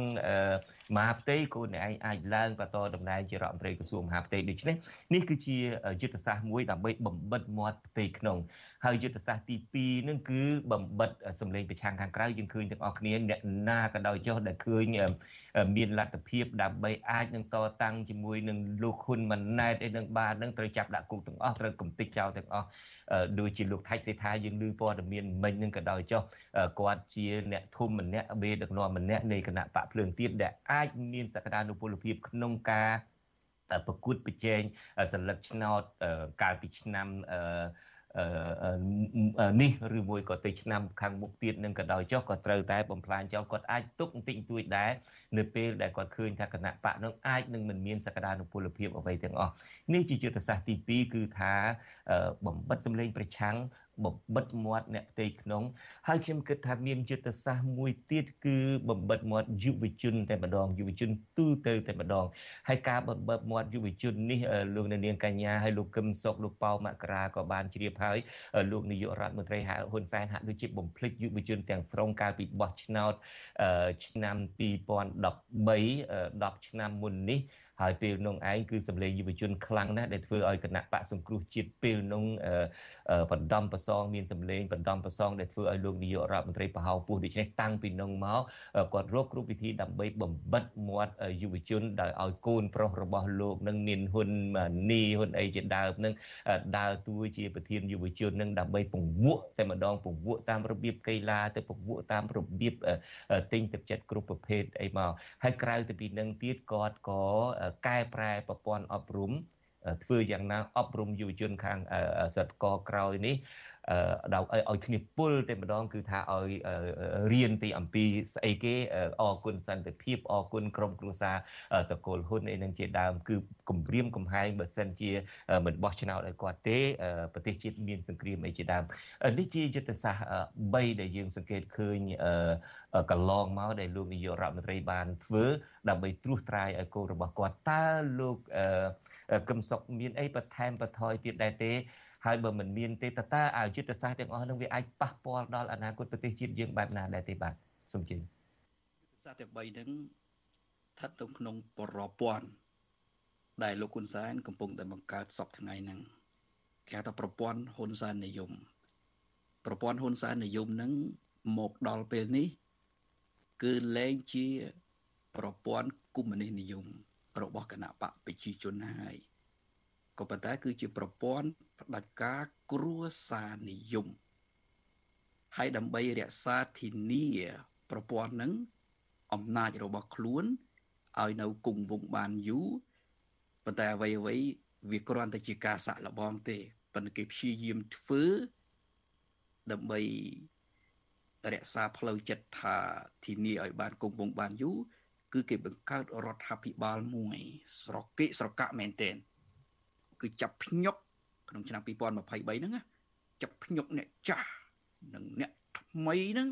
មហាផ្ទៃគូអ្នកឯងអាចឡើងបន្តតំណែងជារដ្ឋមន្ត្រីក្រសួងមហាផ្ទៃដូច្នេះនេះគឺជាយុទ្ធសាស្ត្រមួយដើម្បីបំបិតមាត់ផ្ទៃក្នុងហើយយុទ្ធសាស្ត្រទី2នឹងគឺបំបិតសម្លេងប្រឆាំងខាងក្រៅយើងឃើញទាំងអស់គ្នាអ្នកណាក៏ដោយចុះដែលឃើញមានលទ្ធភាពដើម្បីអាចនឹងតតាំងជាមួយនឹងលោកហ៊ុនម៉ាណែតអីនឹងបាននឹងត្រូវចាប់ដាក់គុកទាំងអស់ត្រូវកំទេចចោលទាំងអស់ដូចជាលោកថៃសេដ្ឋាយើងឮព័ត៌មានមិញនឹងក៏ដោយចុះគាត់ជាអ្នកធំម្នាក់បេដឹកនាំម្នាក់នៃគណៈបកភ្លើងទៀនដែលអាចមានសក្តានុពលភាពក្នុងការប្រកួតប្រជែងសន្លឹកឆ្នោតកាលពីឆ្នាំនេះឬមួយក៏ទៅឆ្នាំខាងមុខទៀតនឹងក៏ដោយចុះក៏ត្រូវតែបំផ្លាញចោលគាត់អាចទុកបន្តិចបន្តួចដែរនៅពេលដែលគាត់ឃើញថាគណៈបកនឹងអាចនឹងមិនមានសក្តានុពលភាពអ្វីទាំងអស់នេះជាយុទ្ធសាស្ត្រទី2គឺថាបំបិតសម្លេងប្រឆាំង បំបិតមាត់អ្នកផ្ទៃក្នុង ហើយខ្ញុំគិតថាមានយុទ្ធសាស្ត្រមួយទៀតគឺបំបិតមាត់យុវជនតែម្ដងយុវជនទូទៅតែម្ដងហើយការបំបិតមាត់យុវជននេះលោកនាងកញ្ញាហើយលោកកឹមសុខលោកប៉ៅមករាក៏បានជ្រាបហើយលោកនាយករដ្ឋមន្ត្រីហ៊ុនសែនហាក់ដូចជាបំភ្លេចយុវជនទាំងស្រុងកាលពីបោះឆ្នោតឆ្នាំ2013 10ឆ្នាំមុននេះ ហើយពេលនោះឯងគឺសម្លេងយុវជនខ្លាំងណាស់ដែលធ្វើឲ្យគណៈបកសង្គ្រោះជាតិពេលនោះបណ្ដំប្រសងមានសម្លេងបណ្ដំប្រសងដែលធ្វើឲ្យលោកនាយករដ្ឋមន្ត្រីបហៅពោះដូច្នេះតាំងពីនោះមកគាត់រកគ្រប់វិធីដើម្បីបំបិតមាត់យុវជនដោយឲ្យកូនប្រុសរបស់លោកនឹងមានហ៊ុននីហ៊ុនអីជាដើមនឹងដើរតួជាប្រធានយុវជននឹងដើម្បីពង្វក់តែម្ដងពង្វក់តាមរបៀបកីឡាទៅពង្វក់តាមរបៀបទិញទឹកចិត្តគ្រប់ប្រភេទអីមកហើយក្រៅទៅពីនឹងទៀតគាត់ក៏កែប្រែប្រព័ន្ធអប់រំធ្វើយ៉ាងណាអប់រំយុវជនខាងសិទ្ធិកក្រោយនេះ ឲ្យឲ្យគ្នាពុលតែម្ដងគឺថាឲ្យរៀនពីអំពីស្អីគេអរគុណសន្តិភាពអរគុណក្រុមគ្រួសារតកូលហ៊ុនអីនឹងជាដើមគឺគម្រាមកំហែងបើសិនជាមិនបោះឆ្នោតឲ្យគាត់ទេប្រទេសជាតិមានសង្គ្រាមអីជាដើមនេះជាយុទ្ធសាស្ត្រ3ដែលយើងសង្កេតឃើញកន្លងមកដែលលោកនាយករដ្ឋមន្ត្រីបានធ្វើដើម្បីត្រួសត្រាយឲ្យកូនរបស់គាត់តើលោក កឹមសុខមានអីបន្ថែមបន្ថយទៀតដែរទេហើយបើមិនមានទេតើតើអាយុទ្ធសាស្ត្រទាំងអស់នឹងវាអាចប៉ះពាល់ដល់អនាគតប្រទេសជាតិយើងបែបណាដែរទេបាទសូមជឿយុទ្ធសាស្ត្រទាំង3ហ្នឹងស្ថិតនៅក្នុងប្រព័ន្ធដែលលោកហ៊ុនសែនកំពុងតែបង្កើតសពថ្ងៃហ្នឹងគេហៅថាប្រព័ន្ធហ៊ុនសែននិយមប្រព័ន្ធហ៊ុនសែននិយមហ្នឹងមកដល់ពេលនេះ គឺលែងជាប្រព័ន្ធកុម្មុយនីសនិយម របស់គណៈបកប្រជាជនហើយក៏ប៉ុន្តែគឺជាប្រព័ន្ធផ្ដាច់ការគ្រួសារនិយមហើយដើម្បីរក្សាធានាប្រព័ន្ធហ្នឹងអំណាចរបស់ខ្លួនឲ្យនៅគង់វង្សបានយូរប៉ុន្តែអ្វីអ្វីវាគ្រាន់តែជាការសាក់លបងទេប៉ុន្តែគេព្យាយាមធ្វើដើម្បីរក្សាផ្លូវចិត្តថាធានាឲ្យបានគង់វង្សបានយូរ គឺគេបង្កើតរដ្ឋាភិបាលមួយ ស្រកេស្រកាក់មែនទែនគឺចាប់ភ្ញុកក្នុងឆ្នាំ2023ហ្នឹងណាចាប់ភ្ញុកអ្នកចាស់និងអ្នកថ្មីហ្នឹង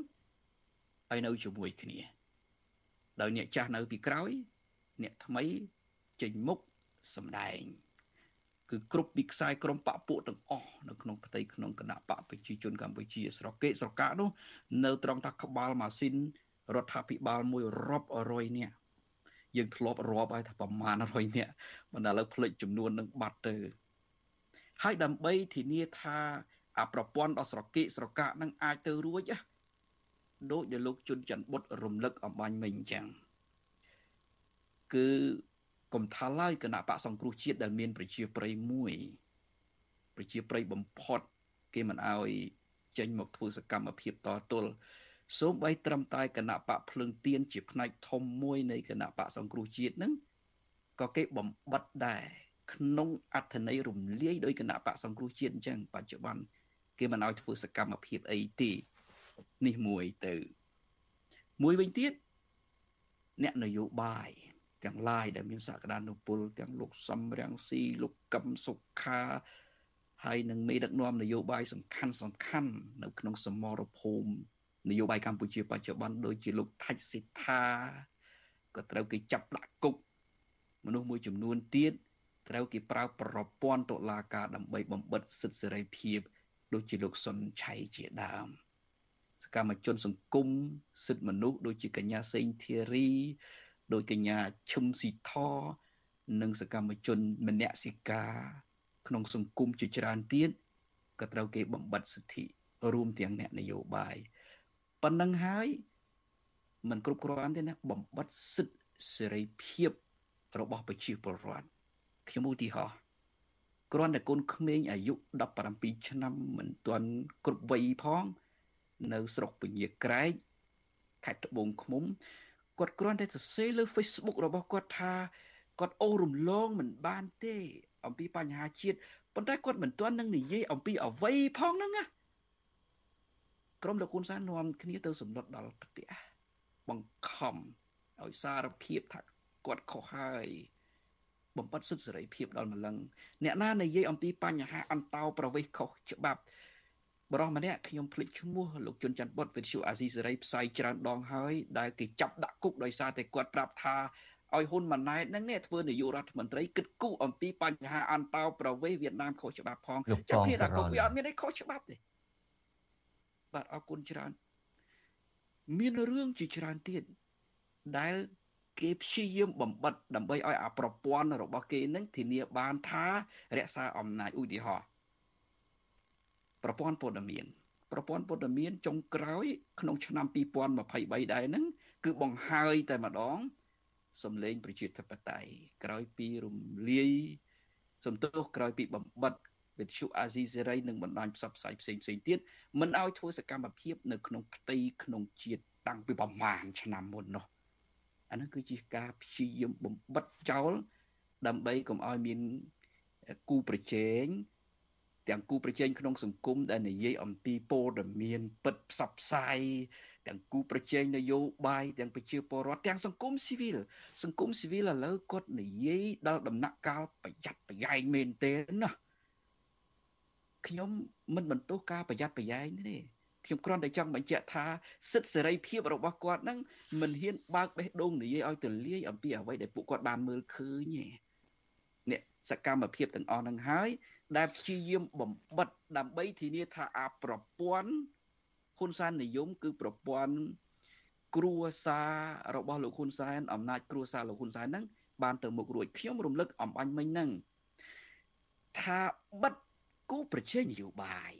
ឲ្យនៅជាមួយគ្នា ដោយអ្នកចាស់នៅពីក្រោយ អ្នកថ្មីចេញមុខសម្ដែង គឺគ្រប់ពីខ្សែក្រុមបពពួកទាំងអស់នៅក្នុងផ្ទៃក្នុងគណៈបកប្រជាជនកម្ពុជា ស្រកេស្រកានោះនៅត្រង់ថាក្បាលម៉ាស៊ីន រដ្ឋាភិបាលមួយរាប់រយនាក់យើងធ្លាប់រាប់ហើយថាប្រមាណ100នាក់បណ្ដាលើផ្លេចចំនួននឹងបាត់ទៅហើយដើម្បីធានាថាអាប្រព័ន្ធដ៏ស្រកេកស្រកាក់នឹងអាចទៅរួចដូចដែលលោកជុនច័ន្ទបុតរំលឹកអំបញ្ញមិញអញ្ចឹងគឺកុំថាឡើយគណៈបកសង្គ្រោះជាតិដែលមានប្រជាប្រិយមួយ ប្រជាប្រិយបំផុត គេមិនអោយចេញមកធ្វើសកម្មភាពតទល់ សូម្បីត្រឹមតែគណៈបកភ្លើងទៀនជាផ្នែកធំមួយនៃគណៈបកសង្គ្រោះជាតិហ្នឹងក៏គេបំបិតដែរក្នុងអត្ថន័យរំលាយដោយគណៈបកសង្គ្រោះជាតិអញ្ចឹងបច្ចុប្បន្នគេមិនឲ្យធ្វើសកម្មភាពអីទេនេះមួយទៅមួយវិញទៀតអ្នកនយោបាយទាំងឡាយដែលមានសក្តានុពលទាំងលោកសំរាំងស៊ីលោកកឹមសុខាហើយនឹងមេដឹកនាំនយោបាយសំខាន់សំខាន់នៅក្នុងសមរភូមិ នយោបាយកម្ពុជាបច្ចុប្បន្នដូចជាលោកថាច់សិដ្ឋាក៏ត្រូវគេចាប់ដាក់គុកមនុស្សមួយចំនួនទៀតត្រូវគេប្រើប្រព័ន្ធតុលាការដើម្បីបំបិតសិទ្ធិសេរីភាព ដូចជាលោកសុនឆៃជាដើមសកម្មជនសង្គមសិទ្ធិមនុស្សដូចជាកញ្ញាសេងធីរីដោយកញ្ញាឈឹមស៊ីថនិងសកម្មជនមនសិការ ក្នុងសង្គមជាច្រើនទៀតក៏ត្រូវគេបំបិតសិទ្ធិរួមទាំងអ្នកនយោបាយ ប៉ុណ្ណឹងហើយมันគ្រប់គ្រាន់ទេណាបំបត្តិសិទ្ធិសេរីភាពរបស់ប្រជាពលរដ្ឋខ្ញុំឧទាហរណ៍គ្រាន់តែកូនក្មេងអាយុ17ឆ្នាំមិនទាន់គ្រប់វ័យផង នៅស្រុកពញាក្រែកខេត្តត្បូងឃ្មុំគាត់គ្រាន់តែសរសេរលើ Facebook របស់គាត់ថាគាត់អូរំលងមិនបានទេ អំពីបញ្ហាជាតិប៉ុន្តែគាត់មិនទាន់នឹងនិយាយអំពីអវ័យផងហ្នឹងណា ក្រុមលោកហ៊ុនសែននាំគ្នាទៅសម្លុតដល់ផ្ទះបង្ខំឲ្យសារភាពថាគាត់ខុសហើយបំបត្តិសិទ្ធិសេរីភាពដល់ម្លឹងអ្នកណានិយាយអំពីបញ្ហាអន្តោប្រវេសន៍ខុសច្បាប់បរិះម្នាក់ខ្ញុំភ្លេចឈ្មោះលោកជុនច័ន្ទបុតវិទ្យុអាស៊ីសេរីផ្សាយច្រើនដងហើយដែលគេចាប់ដាក់គុកដោយសារតែគាត់ប្រាប់ថាឲ្យហ៊ុនម៉ាណែតហ្នឹងនេះធ្វើនាយករដ្ឋមន្ត្រីគិតគូរអំពីបញ្ហាអន្តោប្រវេសន៍វៀតណាមខុសច្បាប់ផងចាប់គ្នាដាក់គុកវាអត់មានអីខុសច្បាប់ទេ បាទអរគុណច្រើន មានរឿងជាច្រើនទៀតដែលគេព្យាយាមបំបិតដើម្បីឲ្យអាប្រព័ន្ធរបស់គេនឹងធានាបានថារក្សាអំណាចឧទាហរណ៍ប្រព័ន្ធព័ត៌មានប្រព័ន្ធព័ត៌មានចុងក្រោយ ក្នុងឆ្នាំ2023ដែរហ្នឹងគឺបង្ហើយតែម្ដងសម្លេងប្រជាធិបតេយ្យក្រោយពីរំលាយសំទោសក្រោយពីបំបិត វិទ្យុអាស៊ីសេរីនិងបណ្ដាញផ្សព្វផ្សាយផ្សេងផ្សេងទៀតមិនឲ្យធ្វើសកម្មភាពនៅក្នុងផ្ទៃក្នុងជាតិតាំងពីប្រមាណឆ្នាំមុននោះអានោះគឺជាការព្យាយាមបំបិតចោលដើម្បីកុំឲ្យមានគូប្រជែងទាំងគូប្រជែងក្នុងសង្គមដែលនិយាយអំពីព័ត៌មានពិតផ្សព្វផ្សាយទាំងគូប្រជែងនយោបាយទាំងប្រជាពលរដ្ឋទាំងសង្គមស៊ីវិលសង្គមស៊ីវិលឥឡូវគាត់និយាយដល់ដំណាក់កាលប្រយ័ត្នប្រយែងមែនទេណា ខ្ញុំមិនបន្ទោសការប្រយ័ត្នប្រយែងទេខ្ញុំគ្រាន់តែចង់បញ្ជាក់ថាសិទ្ធិសេរីភាពរបស់គាត់ហ្នឹងមិនហ៊ានបើកបេះដូងនិយាយឲ្យទលាយអំពីអ្វីដែលពួកគាត់បានមើលឃើញទេនេះសកម្មភាពទាំងអស់ហ្នឹងហើយ ដែលព្យាយាមបំបិតដើម្បីធានាថាអាប្រព័ន្ធហ៊ុនសែននិយមគឺប្រព័ន្ធគ្រួសាររបស់លោកហ៊ុនសែនអំណាចគ្រួសារលោកហ៊ុនសែនហ្នឹងបានទៅមុខរួចខ្ញុំរំលឹកអំបញ្ញមិញហ្នឹងថាបិទ គូប្រជែងនយោបាយ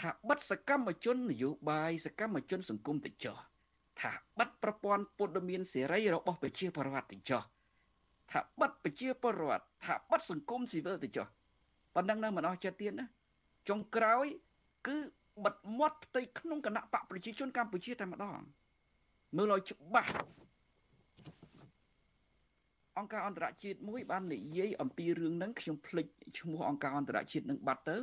ថាបិទសកម្មជននយោបាយសកម្មជនសង្គមទៅចោះថាបិទប្រព័ន្ធពុទ្ធមានសេរីរបស់ប្រជាពលរដ្ឋទៅចោះថាបិទប្រជាពលរដ្ឋថាបិទសង្គមស៊ីវិលទៅចោះប៉ុណ្ណឹងនៅមិនអស់ចិត្តទៀតណាចុងក្រោយ គឺបិទមាត់ផ្ទៃក្នុងគណៈបកប្រជាជនកម្ពុជាតែម្ដងមើលឲ្យច្បាស់ អង្គការអន្តរជាតិមួយបាននិយាយអំពីរឿងហ្នឹងខ្ញុំភ្លេចឈ្មោះអង្គការអន្តរជាតិនឹងបាត់ទៅ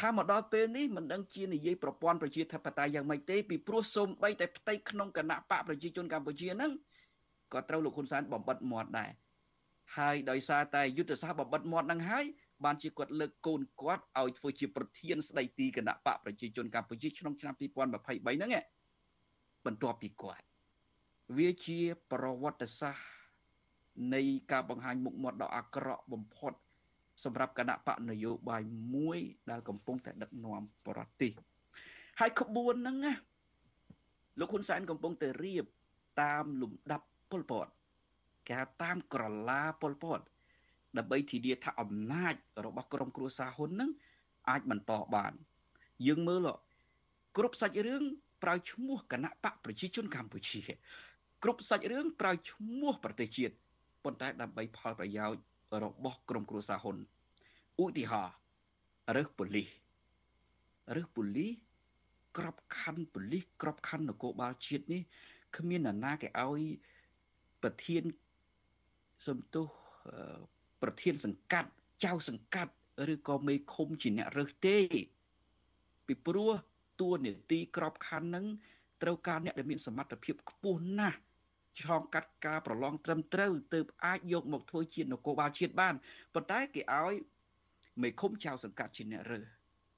ថាមកដល់ពេលនេះមិនដឹងជានិយាយប្រព័ន្ធប្រជាធិបតេយ្យយ៉ាងម៉េចទេពីព្រោះសូម្បីតែផ្ទៃក្នុងគណៈបកប្រជាជនកម្ពុជាហ្នឹងក៏ត្រូវលោកហ៊ុនសែនបំបិតមាត់ដែរហើយដោយសារតែយុទ្ធសាស្ត្របំបិតមាត់ហ្នឹងហើយបានជាគាត់លើកកូនគាត់ឲ្យធ្វើជាប្រធានស្ដីទីគណៈបកប្រជាជនកម្ពុជាក្នុងឆ្នាំ2023ហ្នឹងបន្ទាប់ពីគាត់ វាជាប្រវត្តិសាស្ត្រ នៃការបង្ហាញមុខមាត់ដ៏អាក្រក់បំផុត សម្រាប់គណៈបកនយោបាយមួយ ដែលកំពុងតែដឹកនាំប្រទេសហើយក្បួនហ្នឹងណាលោកហ៊ុនសែនកំពុងតែរៀបតាមលំដាប់ពលពតគេហៅតាមក្រឡាពលពតដើម្បីធានាថាអំណាចរបស់ក្រុមគ្រួសារហ៊ុននឹងអាចបន្តបាន យើងមើលគ្រប់សាច់រឿងប្រើឈ្មោះគណៈបកប្រជាជនកម្ពុជា គ្រប់សាច់រឿងប្រើឈ្មោះប្រទេសជាតិ ប៉ុន្តែដើម្បីផលប្រយោជន៍របស់ក្រុមគ្រួសារហ៊ុនឧទាហរណ៍រើសប៉ូលីសរើសប៉ូលីសក្របខ័ណ្ឌប៉ូលីសក្របខ័ណ្ឌនគរបាលជាតិនេះគ្មាននរណាគេឲ្យប្រធានសំទុះប្រធានសង្កាត់ចៅសង្កាត់ឬក៏មេឃុំជាអ្នករើសទេ ពីព្រោះតួនាទីក្របខ័ណ្ឌនឹងត្រូវការអ្នកដែលមានសមត្ថភាពខ្ពស់ណាស់ ឆ្លងកាត់ការប្រឡងត្រឹមត្រូវទើបអាចយកមកធ្វើជានគរបាលជាតិបានប៉ុន្តែគេឲ្យមេឃុំចៅសង្កាត់ជាអ្នករើស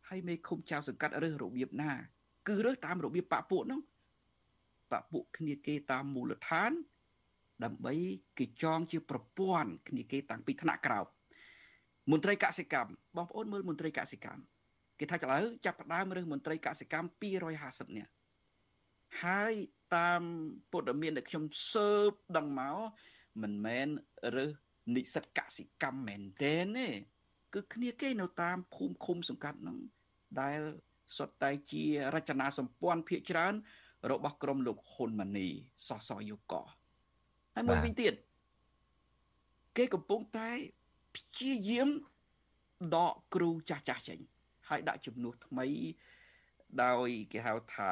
ហើយមេឃុំចៅសង្កាត់រើសរបៀបណា គឺរើសតាមរបៀបបពពួកហ្នឹងបពពួកគ្នាគេតាមមូលដ្ឋាន ដើម្បីគេចងជាប្រព័ន្ធគ្នាគេតាំងពីថ្នាក់ក្រោមមន្ត្រីកសិកម្មបងប្អូនមើលមន្ត្រីកសិកម្មគេថាឥឡូវចាប់ផ្ដើមរើសមន្ត្រីកសិកម្ម250នាក់ហើយ តាមព័ត៌មានដែលខ្ញុំស៊ើបដឹងមកមិនមែនរើសនិស្សិតកសិកម្មមែនទេទេគឺគ្នាគេនៅតាមភូមិឃុំសង្កាត់ហ្នឹងដែលសុទ្ធតែជារចនាសម្ព័ន្ធភាគច្រើន របស់ក្រមលោកហ៊ុនម៉ាណីសសយុកហើយមួយវិញទៀតគេកំពុងតែព្យាយាមដកគ្រូចាស់ចាស់ចេញហើយដាក់ជំនួសថ្មីដោយគេហៅថា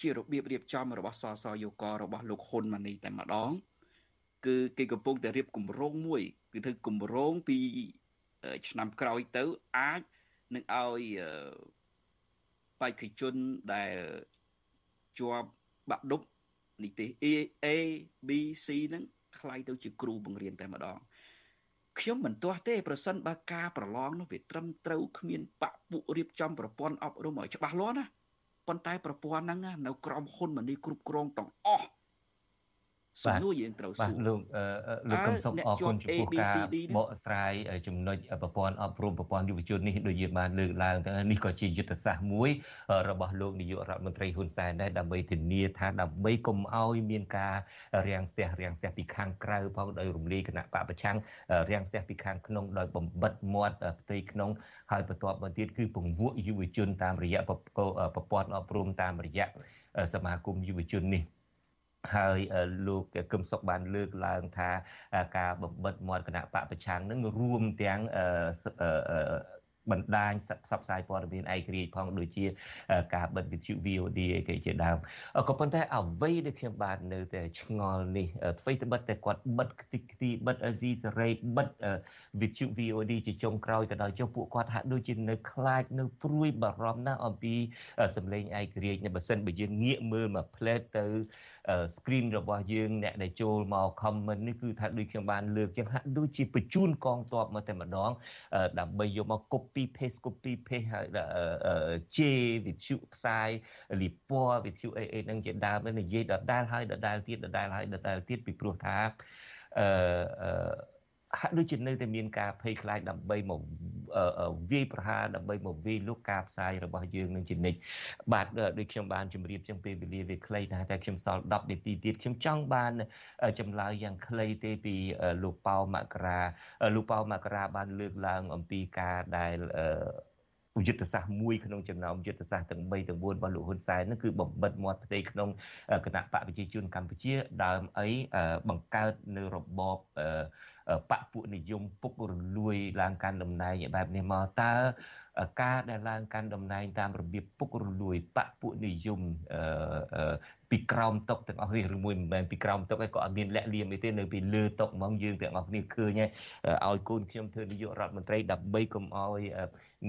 ជារបៀបរៀបចំរបស់សសយោករបស់លោកហ៊ុនម៉ាណីតែម្ដង គឺគេកំពុងតែរៀបគម្រោងមួយគឺធ្វើគម្រោងពីឆ្នាំក្រោយទៅអាចនឹងឲ្យបេក្ខជនដែលជាប់បាក់ឌុបនីតិ A A B C ហ្នឹងคล้ายទៅជាគ្រូបង្រៀនតែម្ដងខ្ញុំមិនទាស់ទេប្រសិនបើការប្រឡងនោះវាត្រឹមត្រូវគ្មានបពពួករៀបចំប្រព័ន្ធអប់រំឲ្យច្បាស់លាស់ណា ប៉ុន្តែប្រព័ន្ធហ្នឹងនៅក្រមហ៊ុនមនីគ្រប់គ្រងទាំងអស់ សំណួរយើងត្រូវសួរបាទលោកលោកកឹមសុខអរគុណចំពោះការបកស្រាយចំណុចប្រព័ន្ធអប់រំប្រព័ន្ធយុវជននេះដូចយើងបានលើកឡើងទៅនេះក៏ជាយុទ្ធសាស្ត្រមួយ របស់លោកនាយករដ្ឋមន្ត្រីហ៊ុនសែនដែរដើម្បីធានាថាដើម្បីកុំឲ្យមានការរាំងស្ទះរាំងស្ទះពីខាងក្រៅផងដោយរំលាយគណៈបកប្រឆាំងរាំងស្ទះពីខាងក្នុងដោយបំបិតមាត់ផ្ទៃក្នុងហើយបន្ទាប់មកទៀតគឺពង្វក់យុវជនតាមរយៈប្រព័ន្ធអប់រំតាមរយៈសមាគមយុវជននេះ ហើយលោកកឹមសុខបានលើកឡើងថាការបំបិតមាត់គណៈបកប្រឆាំងនឹងរួមទាំងបណ្ដាញផ្សព្វផ្សាយព័ត៌មានឯករាជ្យផងដូចជាការបិទវិទ្យុ VOD អីគេជាដើមក៏ប៉ុន្តែអ្វីដែលខ្ញុំបាននៅតែឆ្ងល់នេះអ្វីត្បិតតែគាត់បិទខ្ទេចខ្ទីបិទអាស៊ីសេរីបិទវិទ្យុ VOD ជាចុងក្រោយក៏ដោយចុះពួកគាត់ហាក់ដូចជានៅខ្លាចនៅព្រួយបារម្ភណាស់អំពីសម្លេងឯករាជ្យនៅបើសិនបើយើងងាកមើលមកផ្លែតទៅ screen របស់យើងអ្នកដែលចូលមក comment នេះគឺថាដូចខ្ញុំបានលើកចឹងហាក់ដូចជាបញ្ជូនកងទ័ពមកតែម្ដងដើម្បីយកមក copy paste copy paste ហើយជេវិទ្យុផ្សាយលីពណ៌វិទ្យុអីអីហ្នឹងជាដើមនិយាយដដែលហើយដដែលទៀតដដែលហើយដដែលទៀតពីព្រោះថាអឺ ហាក់ដូចជានៅតែមានការភ័យខ្លាចដើម្បីមកវាយប្រហារដើម្បីមកវាយលុកការផ្សាយរបស់យើងនឹងជានិច្ចបាទដូចខ្ញុំបានជម្រាបចឹងពេលវេលាវាខ្លីណាស់តែខ្ញុំសល់10នាទីទៀតខ្ញុំចង់បានចម្លើយយ៉ាងខ្លីទេពីលោកប៉ៅមករាលោកប៉ៅមករាបានលើកឡើងអំពីការដែលយុទ្ធសាស្ត្រមួយក្នុងចំណោមយុទ្ធសាស្ត្រទាំង3ទាំង4របស់លោកហ៊ុនសែននោះគឺបំបិតមាត់ផ្ទៃក្នុងគណៈបកប្រជាជនកម្ពុជាដើមអីបង្កើតនៅរបប បកពួកនិយមពុករលួយឡើងកាន់តំណែងបែបនេះមកតើការដែលឡើងកាន់តំណែងតាមរបៀបពុករលួយបកពួកនិយមពីក្រោមតុកទាំងអស់នេះឬមួយមិនមែនពីក្រោមតុកឯងក៏អត់មានលាក់លៀមអីទេនៅពីលើតុកហ្មងយើងទាំងអស់គ្នាឃើញឲ្យកូនខ្ញុំធ្វើនាយករដ្ឋមន្ត្រីដើម្បីកុំឲ្យ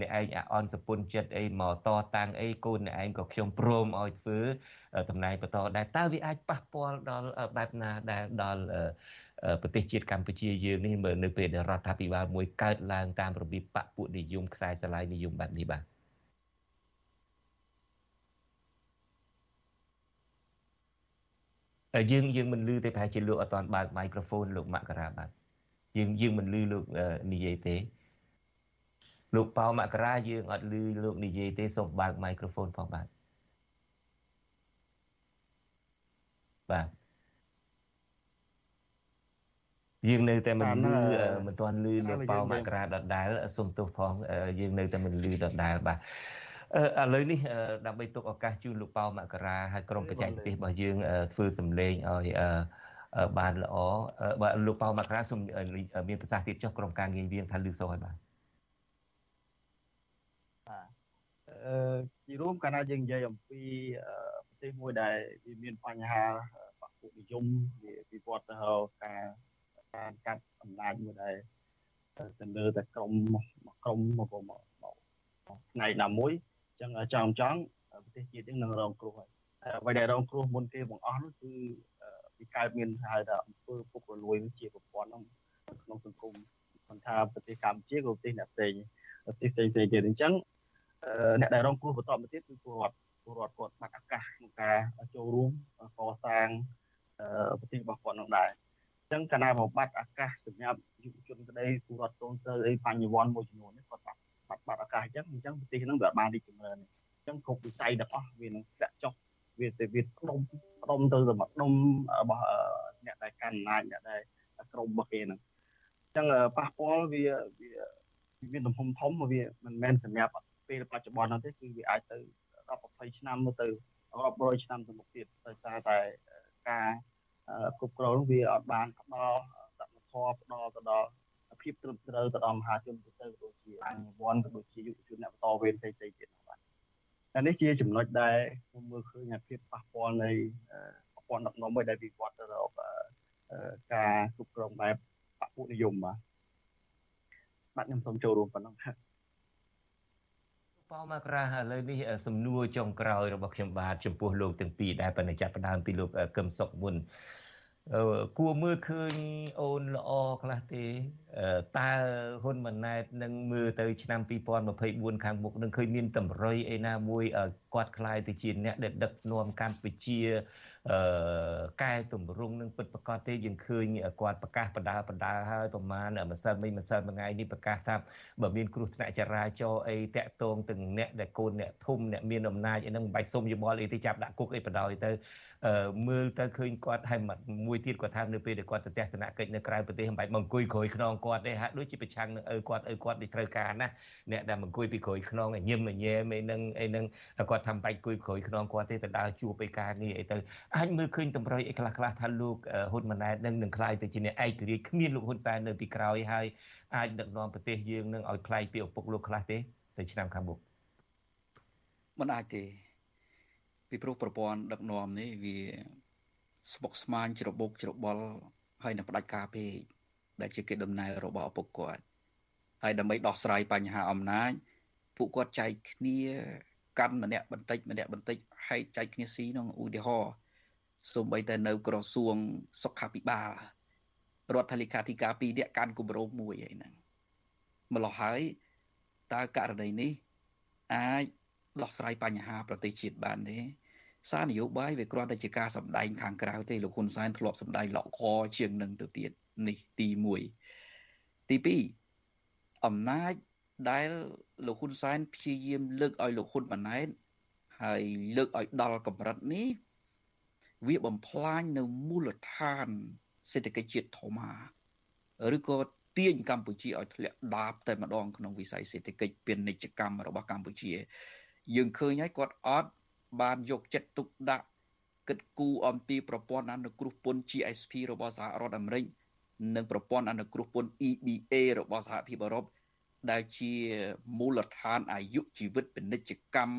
អ្នកឯងអអន់សពុនចិត្តអីមកតតាំងអីកូនអ្នកឯងក៏ខ្ញុំព្រមឲ្យធ្វើតំណែងបន្តដែរតើវាអាចប៉ះពាល់ដល់បែបណាដែរដល់ ប្រទេសជាតិកម្ពុជាយើងនេះមើលនៅពេលដែលរដ្ឋាភិបាលមួយកើតឡើងតាមរបៀបបកពួកនិយមខ្សែស្រឡាយនិយមបែបនេះបាទយើងយើងមិនលឺទេប្រហែលជាលោកអត់ទាន់បើកមីក្រូហ្វូនលោកមករាបាទយើងយើងមិនលឺលោកនិយាយទេលោកប៉ៅមករាយើងអត់លឺលោកនិយាយទេសូមបើកមីក្រូហ្វូនផងបាទបាទ យើងនៅតែមិនលឺមិនទាន់លឺលោកប៉ៅមករាដដែលសុំទោសផងយើងនៅតែមិនលឺដដែលបាទឥឡូវនេះដើម្បីទុកឱកាសជូនលោកប៉ៅមករាហើយក្រុមបច្ចេកទេសរបស់យើងធ្វើសម្លេងឲ្យបានល្អបាទលោកប៉ៅមករាសូមមានប្រសាសន៍ទៀតចុះក្រុមការងារយើងថាលឺសូរហើយបាទអឺជារួមកាលណាយើងនិយាយអំពីប្រទេសមួយដែលវាមានបញ្ហាបពុនិយមវាវិវត្តទៅរកការ ការកាត់អំណាចមួយដែលទៅលើតែក្រុមក្រុមមកមកផ្នែកណាមួយអញ្ចឹងចង់ចង់ប្រទេសជាតិយើងនឹងរងគ្រោះហើយអ្វីដែលរងគ្រោះមុនគេបង្អស់នោះគឺវាកើតមានហៅថាអំពើពុករលួយជាប្រព័ន្ធក្នុងក្នុងសង្គមមិនថាប្រទេសកម្ពុជាក៏ប្រទេសអ្នកផ្សេងប្រទេសផ្សេងផ្សេងទៀតអញ្ចឹងអ្នកដែលរងគ្រោះបន្តមកទៀតគឺពលរដ្ឋពលរដ្ឋគាត់បាត់ឱកាសក្នុងការចូលរួមកសាងប្រទេសរបស់គាត់នឹងដែរ ចឹងកាលណាបំបត្តិឱកាសសម្រាប់យុវជនក្តីពលរដ្ឋកូនទៅអីបញ្ញវន្តមួយចំនួននេះគាត់បាត់បាត់បាត់ឱកាសអញ្ចឹងអញ្ចឹងប្រទេសហ្នឹងវាបានរីកចម្រើនអញ្ចឹងគ្រប់វិស័យទាំងអស់វានឹងធ្លាក់ចុះវាទៅវាដុំដុំទៅសម្រាប់ដុំរបស់អ្នកដែលកាន់អំណាចអ្នកដែលក្រុមរបស់គេហ្នឹងអញ្ចឹងប៉ះពាល់វាវាមានទំហំធំវាមិនមែនសម្រាប់ពេលបច្ចុប្បន្នហ្នឹងទេគឺវាអាចទៅ10 20ឆ្នាំទៅរាប់រយឆ្នាំទៅមុខទៀតដោយសារតែការ គ្រប់គ្រងវាអត់បានផ្ដល់សមត្ថភាពផ្ដល់ទៅដល់ភាពត្រឹមត្រូវទៅដល់មហាជនទូទៅដូចជាអញ្ញវ័នក៏ដូចជាយុវជនអ្នកបន្តវេនផ្សេងៗទៀតបាទតែនេះជាចំណុចដែលខ្ញុំមើលឃើញភាពប៉ះពាល់នៃប្រព័ន្ធដឹកនាំមួយដែលវិវត្តទៅរកការគ្រប់គ្រងបែបបពុនិយមបាទបាទខ្ញុំសូមចូលរួមប៉ុណ្ណឹង បាទប៉ោមករាឥឡូវនេះសំណួរចុងក្រោយរបស់ខ្ញុំបាទចំពោះលោកទាំងពីរដែលបណ្ឌចាប់ផ្ដើមពីលោកកឹមសុខមុនគួរមើលឃើញអូនល្អខ្លះទេតើហ៊ុនម៉ាណែតនឹងមើលទៅឆ្នាំ2024ខាងមុខនឹងឃើញមានតម្រុយឯណាមួយគាត់ខ្លាយទៅជាអ្នកដែលដឹកនាំកម្ពុជាអឺកែតម្រង់នឹងពិតប្រកបទេយើងឃើញគាត់ប្រកាសបដាបដាហើយប្រហែលម្សិលមិញម្សិលមួយថ្ងៃនេះប្រកាសថាបើមានគ្រោះថ្នាក់ចរាចរណ៍អីតាក់ទងទាំងអ្នកដែលកូនអ្នកធំអ្នកមានអំណាចអីហ្នឹងមិនបាច់សុំយោបល់អីទេចាប់ដាក់គុកអីបដ ாய் ទៅមើលទៅឃើញគាត់ហើយមួយមួយទៀតគាត់ថានៅពេលដែលគាត់ទៅទស្សនកិច្ចនៅក្រៅប្រទេសមិនបាច់មកអង្គុយក្រួយខ្នងគាត់ទេហាក់ដូចជាប្រឆាំងនឹងឪគាត់ឪគាត់នេះត្រូវការណាអ្នកដែលមកអង្គុយពីក្រួយខ្នងញឹមញែមអីនឹងអីនឹងគាត់ថាមិនបាច់អង្គុយក្រួយខ្នងគាត់ទេទៅដើរជួបឯការងារអីទៅអាចមើលឃើញតម្រុយអីខ្លះខ្លះថាលោកហ៊ុនម៉ាណែតនឹងនឹងខ្លាយទៅជាអ្នកឯករាជ្យគ្មានលោកហ៊ុនសែននៅពីក្រោយហើយអាចដឹកនាំប្រទេសយើងនឹងឲ្យខ្លាយពីឪពុកលោកខ្លះទេទៅឆ្នាំខាងមុខមិនអាចទេពីព្រោះប្រព័ន្ធដឹកនាំនេះវាស្បុកស្មាញច្របូកច្របល់ហើយនឹងផ្ដាច់ការពេកដែលជាគេដំណើររបស់ឪពុកគាត់ហើយដើម្បីដោះស្រាយបញ្ហាអំណាចពួកគាត់ចែកគ្នាកាន់ម្នាក់បន្តិចម្នាក់បន្តិចហើយចែកគ្នាស៊ីក្នុងឧទាហរណ៍ សូម្បីតែនៅ ក្រសួងសុខាភិបាលរដ្ឋលេខាធិការ2នាក់កាន់គម្រោងមួយអីហ្នឹងម្ល៉េះហើយតើករណីនេះអាចដោះស្រាយបញ្ហាប្រទេសជាតិបានទេសារនយោបាយវាគ្រាន់តែជាការសម្ដែងខាងក្រៅទេលោកហ៊ុនសែនធ្លាប់សម្ដែងលក់ខជាងនឹងទៅទៀតនេះទី1ទី2អំណាចដែលលោកហ៊ុនសែនព្យាយាមលើកឲ្យលោកហ៊ុនម៉ាណែតហើយលើកឲ្យដល់កម្រិតនេះ វាបំផ្លាញនៅមូលដ្ឋាន សេដ្ឋកិច្ចជាតិធំហាឬក៏ទាញកម្ពុជាឲ្យធ្លាក់ដាបតែម្ដងក្នុងវិស័យសេដ្ឋកិច្ចពាណិជ្ជកម្មរបស់កម្ពុជា យើងឃើញហើយគាត់អត់បានយកចិត្តទុកដាក់គិតគូរអំពីប្រព័ន្ធអនុគ្រោះពន្ធ GSP របស់សហរដ្ឋអាមេរិកនិងប្រព័ន្ធអនុគ្រោះពន្ធ EBA របស់សហភាពអឺរ៉ុបដែលជាមូលដ្ឋានអាយុជីវិតពាណិជ្ជកម្ម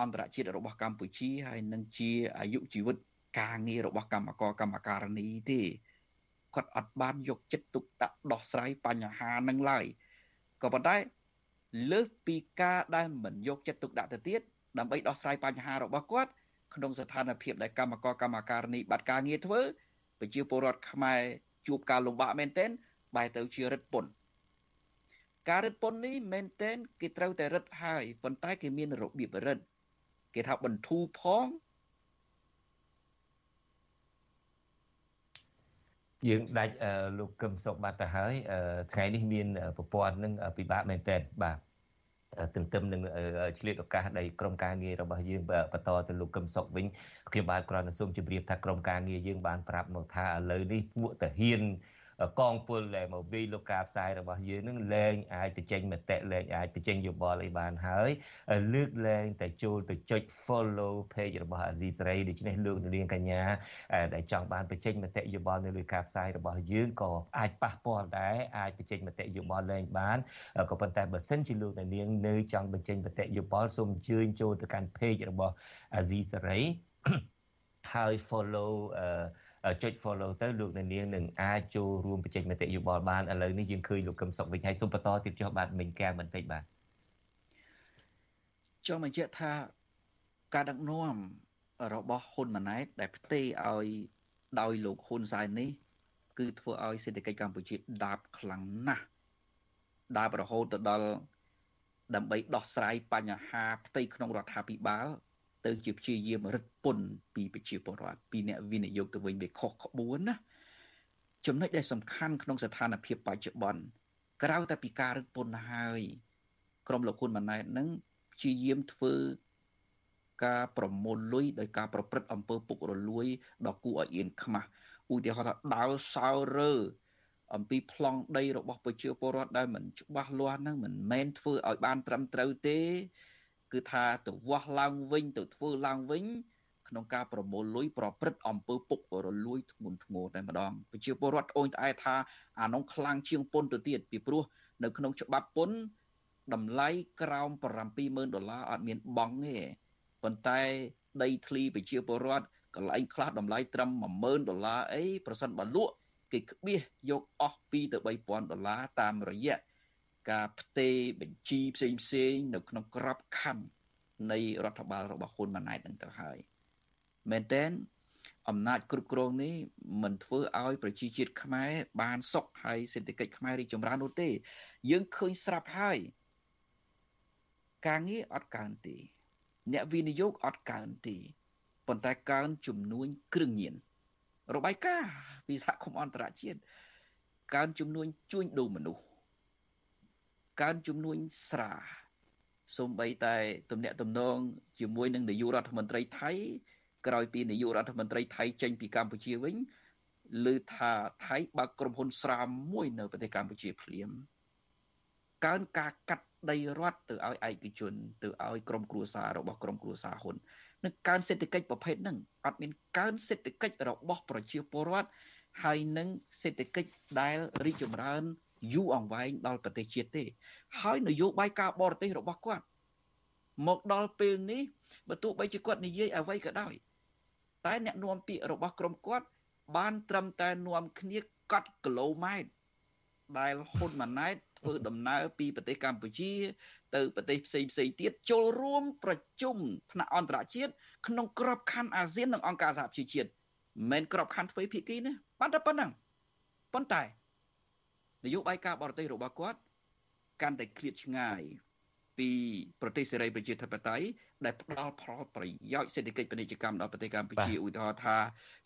អន្តរជាតិរបស់កម្ពុជាហើយនឹងជាអាយុជីវិត ការងាររបស់កម្មករកម្មការនីទេគាត់អត់បានយកចិត្តទុកដាក់ដោះស្រាយបញ្ហានឹងឡើយក៏ប៉ុន្តែលើសពីការដែលមិនយកចិត្តទុកដាក់ទៅទៀតដើម្បីដោះស្រាយបញ្ហារបស់គាត់ក្នុងស្ថានភាពដែលកម្មករកម្មការនីបាត់ការងារធ្វើប្រជាពលរដ្ឋខ្មែរជួបការលំបាកមែនទែនបែរទៅជារឹតពន្ធការរឹតពន្ធនេះមែនទែនគេត្រូវតែរឹតហើយប៉ុន្តែគេមានរបៀបរឹតគេថាបន្ធូរផង យើងដាច់លោកកឹមសុខបាត់ទៅហើយថ្ងៃនេះមានប្រព័ន្ធនឹងពិបាកមែនតើបាទទន្ទឹមនឹងឆ្លៀតឱកាសដែលក្រុមការងាររបស់យើងបន្តទៅលោកកឹមសុខវិញខ្ញុំបាទគ្រាន់តែសូមជម្រាបថាក្រុមការងារយើងបានប្រាប់មកថាឥឡូវនេះពួកតាហ៊ាន កងពលដែលមកវាយលោកការផ្សាយរបស់យើងនឹងលែងអាចបញ្ចេញមតិលែងអាចបញ្ចេញយោបល់អីបានហើយលើកលែងតែចូលទៅចុច follow page របស់អាស៊ីសេរីដូច្នេះលោកនាងកញ្ញាដែលចង់បានបញ្ចេញមតិយោបល់នៅលើការផ្សាយរបស់យើងក៏អាចប៉ះពាល់ដែរអាចបញ្ចេញមតិយោបល់លែងបានក៏ប៉ុន្តែបើសិនជាលោកនាងនៅចង់បញ្ចេញមតិយោបល់សូមអញ្ជើញចូលទៅកាន់ page របស់អាស៊ីសេរីហើយ follow អឺ ចុច follow ទៅលោកអ្នកនាងនឹងអាចចូលរួមបញ្ចេញមតិយោបល់បានឥឡូវនេះយើងឃើញលោកកឹមសុខវិញហើយសូមបន្តទៀតចុះបាទមិញកែបន្តិចបាទចង់បញ្ជាក់ថាការដឹកនាំរបស់ហ៊ុនម៉ាណែតដែលផ្ទេរឲ្យដោយលោកហ៊ុនសែននេះ គឺធ្វើឲ្យសេដ្ឋកិច្ចកម្ពុជាដាបខ្លាំងណាស់ដាបរហូតទៅដល់ដើម្បីដោះស្រាយបញ្ហាផ្ទៃក្នុងរដ្ឋាភិបាល ទៅជាព្យាយាមរឹតពន្ធពីប្រជាពលរដ្ឋពីអ្នកវិនិយោគទៅវិញវាខុសក្បួនណាចំណុចដែលសំខាន់ក្នុងស្ថានភាពបច្ចុប្បន្នក្រៅតែពីការរឹតពន្ធហើយក្រុមលោកហ៊ុនម៉ាណែតនឹងព្យាយាមធ្វើការប្រមូលលុយដោយការប្រព្រឹត្តអំពើពុករលួយដល់គួរឲ្យអៀនខ្មាស់ឧទាហរណ៍ថាដាល់សោរើអំពីប្លង់ដីរបស់ប្រជាពលរដ្ឋដែលមិនច្បាស់លាស់ហ្នឹងមិនមែនធ្វើឲ្យបានត្រឹមត្រូវទេ គឺថាទៅវាស់ឡើងវិញទៅធ្វើឡើងវិញក្នុងការប្រមូលលុយប្រព្រឹត្តអំពើពុករលួយធ្ងន់ធ្ងរតែម្ដងប្រជាពលរដ្ឋអូនត្អែថាអានោះខ្លាំងជាងពន្ធទៅទៀតពីព្រោះនៅក្នុងច្បាប់ពន្ធតម្លៃក្រោម70000ដុល្លារអត់មានបង់ទេប៉ុន្តែដីធ្លីប្រជាពលរដ្ឋកន្លែងខ្លះតម្លៃត្រឹម10000ដុល្លារអីប្រសិនបើលក់គេក្បៀសយកអស់2ទៅ3000ដុល្លារតាមរយៈ ការផ្ទេរបញ្ជីផ្សេងផ្សេងនៅក្នុងក្របខ័ណ្ឌនៃរដ្ឋបាលរបស់ហ៊ុនម៉ាណែតនឹងទៅហើយមែនតើអំណាចគ្រប់គ្រងនេះមិនធ្វើឲ្យប្រជាជាតិខ្មែរបានសុខហើយសេដ្ឋកិច្ចខ្មែររីកចម្រើននោះទេ យើងឃើញស្រាប់ហើយការងារអត់កើនទេ អ្នកវិនិយោគអត់កើនទេប៉ុន្តែកើនចំនួនគ្រឿងញៀនរបាយការណ៍ពីសហគមន៍អន្តរជាតិកើនចំនួនជួញដូរមនុស្ស កើនចំនួនស្រាសូម្បីតែទំនាក់ទំនងជាមួយនឹងនាយករដ្ឋមន្ត្រីថៃក្រោយពីនាយករដ្ឋមន្ត្រីថៃចេញពីកម្ពុជាវិញឮថាថៃបើកក្រុមហ៊ុនស្រាមមួយនៅប្រទេសកម្ពុជាភ្លាមកើនការកាត់ដីរដ្ឋទៅឲ្យឯកជន ទៅឲ្យក្រុមគ្រួសាររបស់ក្រុមគ្រួសារហ៊ុននឹងកើនសេដ្ឋកិច្ចប្រភេទហ្នឹងអត់មានកើនសេដ្ឋកិច្ចរបស់ប្រជាពលរដ្ឋហើយនឹងសេដ្ឋកិច្ចដែលរីកចម្រើន យូរអង្វែងដល់ប្រទេសជាតិទេ ហើយនយោបាយការបរទេសរបស់គាត់មកដល់ពេលនេះបើទោះបីជាគាត់និយាយអ្វីក៏ដោយ តែអ្នកនាំពាក្យរបស់ក្រុមគាត់ បានត្រឹមតែនាំគ្នាកត់គីឡូម៉ែត្រដែលហ៊ុនម៉ាណែតធ្វើដំណើរពីប្រទេសកម្ពុជា ទៅប្រទេសផ្សេងផ្សេងទៀតចូលរួមប្រជុំថ្នាក់អន្តរជាតិក្នុងក្របខ័ណ្ឌអាស៊ាននិងអង្គការសហប្រជាជាតិមិនមែនក្របខ័ណ្ឌទ្វេភាគីណាប៉ុន្តែប៉ុណ្ណឹងប៉ុន្តែ នយោបាយការបរទេសរបស់គាត់កាន់តែឃ្លាតឆ្ងាយពីប្រទេសសេរីប្រជាធិបតេយ្យ ដែលផ្ដល់ផលប្រយោជន៍សេដ្ឋកិច្ចពាណិជ្ជកម្មដល់ប្រទេសកម្ពុជាឧទាហរណ៍ថា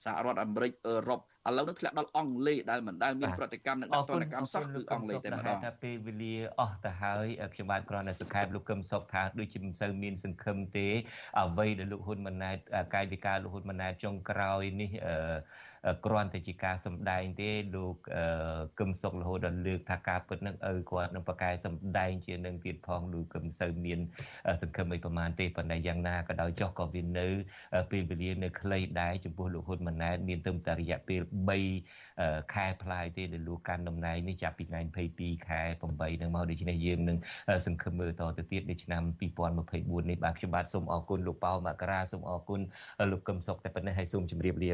សហរដ្ឋអាមេរិកអឺរ៉ុបឥឡូវនេះធ្លាក់ដល់អង់គ្លេសដែលមិនដែលមានប្រតិកម្មនិងដាក់ប្រតិកម្មសោះគឺអង់គ្លេសតែម្ដងថាពេលវេលាអស់ទៅហើយខ្ញុំបាទគ្រាន់តែសង្ខេបលោកកឹមសុខថាដូចជាមិនសូវមានសង្ឃឹមទេអ្វីដែលលោកហ៊ុនម៉ាណែតកាយវិការលោកហ៊ុនម៉ាណែតចុងក្រោយនេះអឺគ្រាន់តែជាការសម្ដែងទេលោកកឹមសុខរហូតដល់លើកថាការពិតនឹងឪគាត់នឹងប្រកែសម្ដែងជានឹងទៀតផងលោកកឹមសូវមានសង្ឃឹមអីប្រមាណទេប៉ុន្តែយ៉ាងណាក៏ដោយចុះក៏វានៅពេលវេលានៅខ្លីដែរចំពោះលោកហ៊ុនម៉ាណែតមានទៅតែរយៈពេល3ខែផ្លាយទេដែលលោកកាន់តំណែងនេះចាប់ពីថ្ងៃ22ខែ8នឹងមកដូច្នេះយើងនឹងសង្ឃឹមមើលតទៅទៀតនៅឆ្នាំ2024នេះបាទខ្ញុំបាទសូមអរគុណលោកប៉ៅមករាសូមអរគុណលោកកឹមសុខតែប៉ុណ្ណេះហើយសូមជម្រាបលា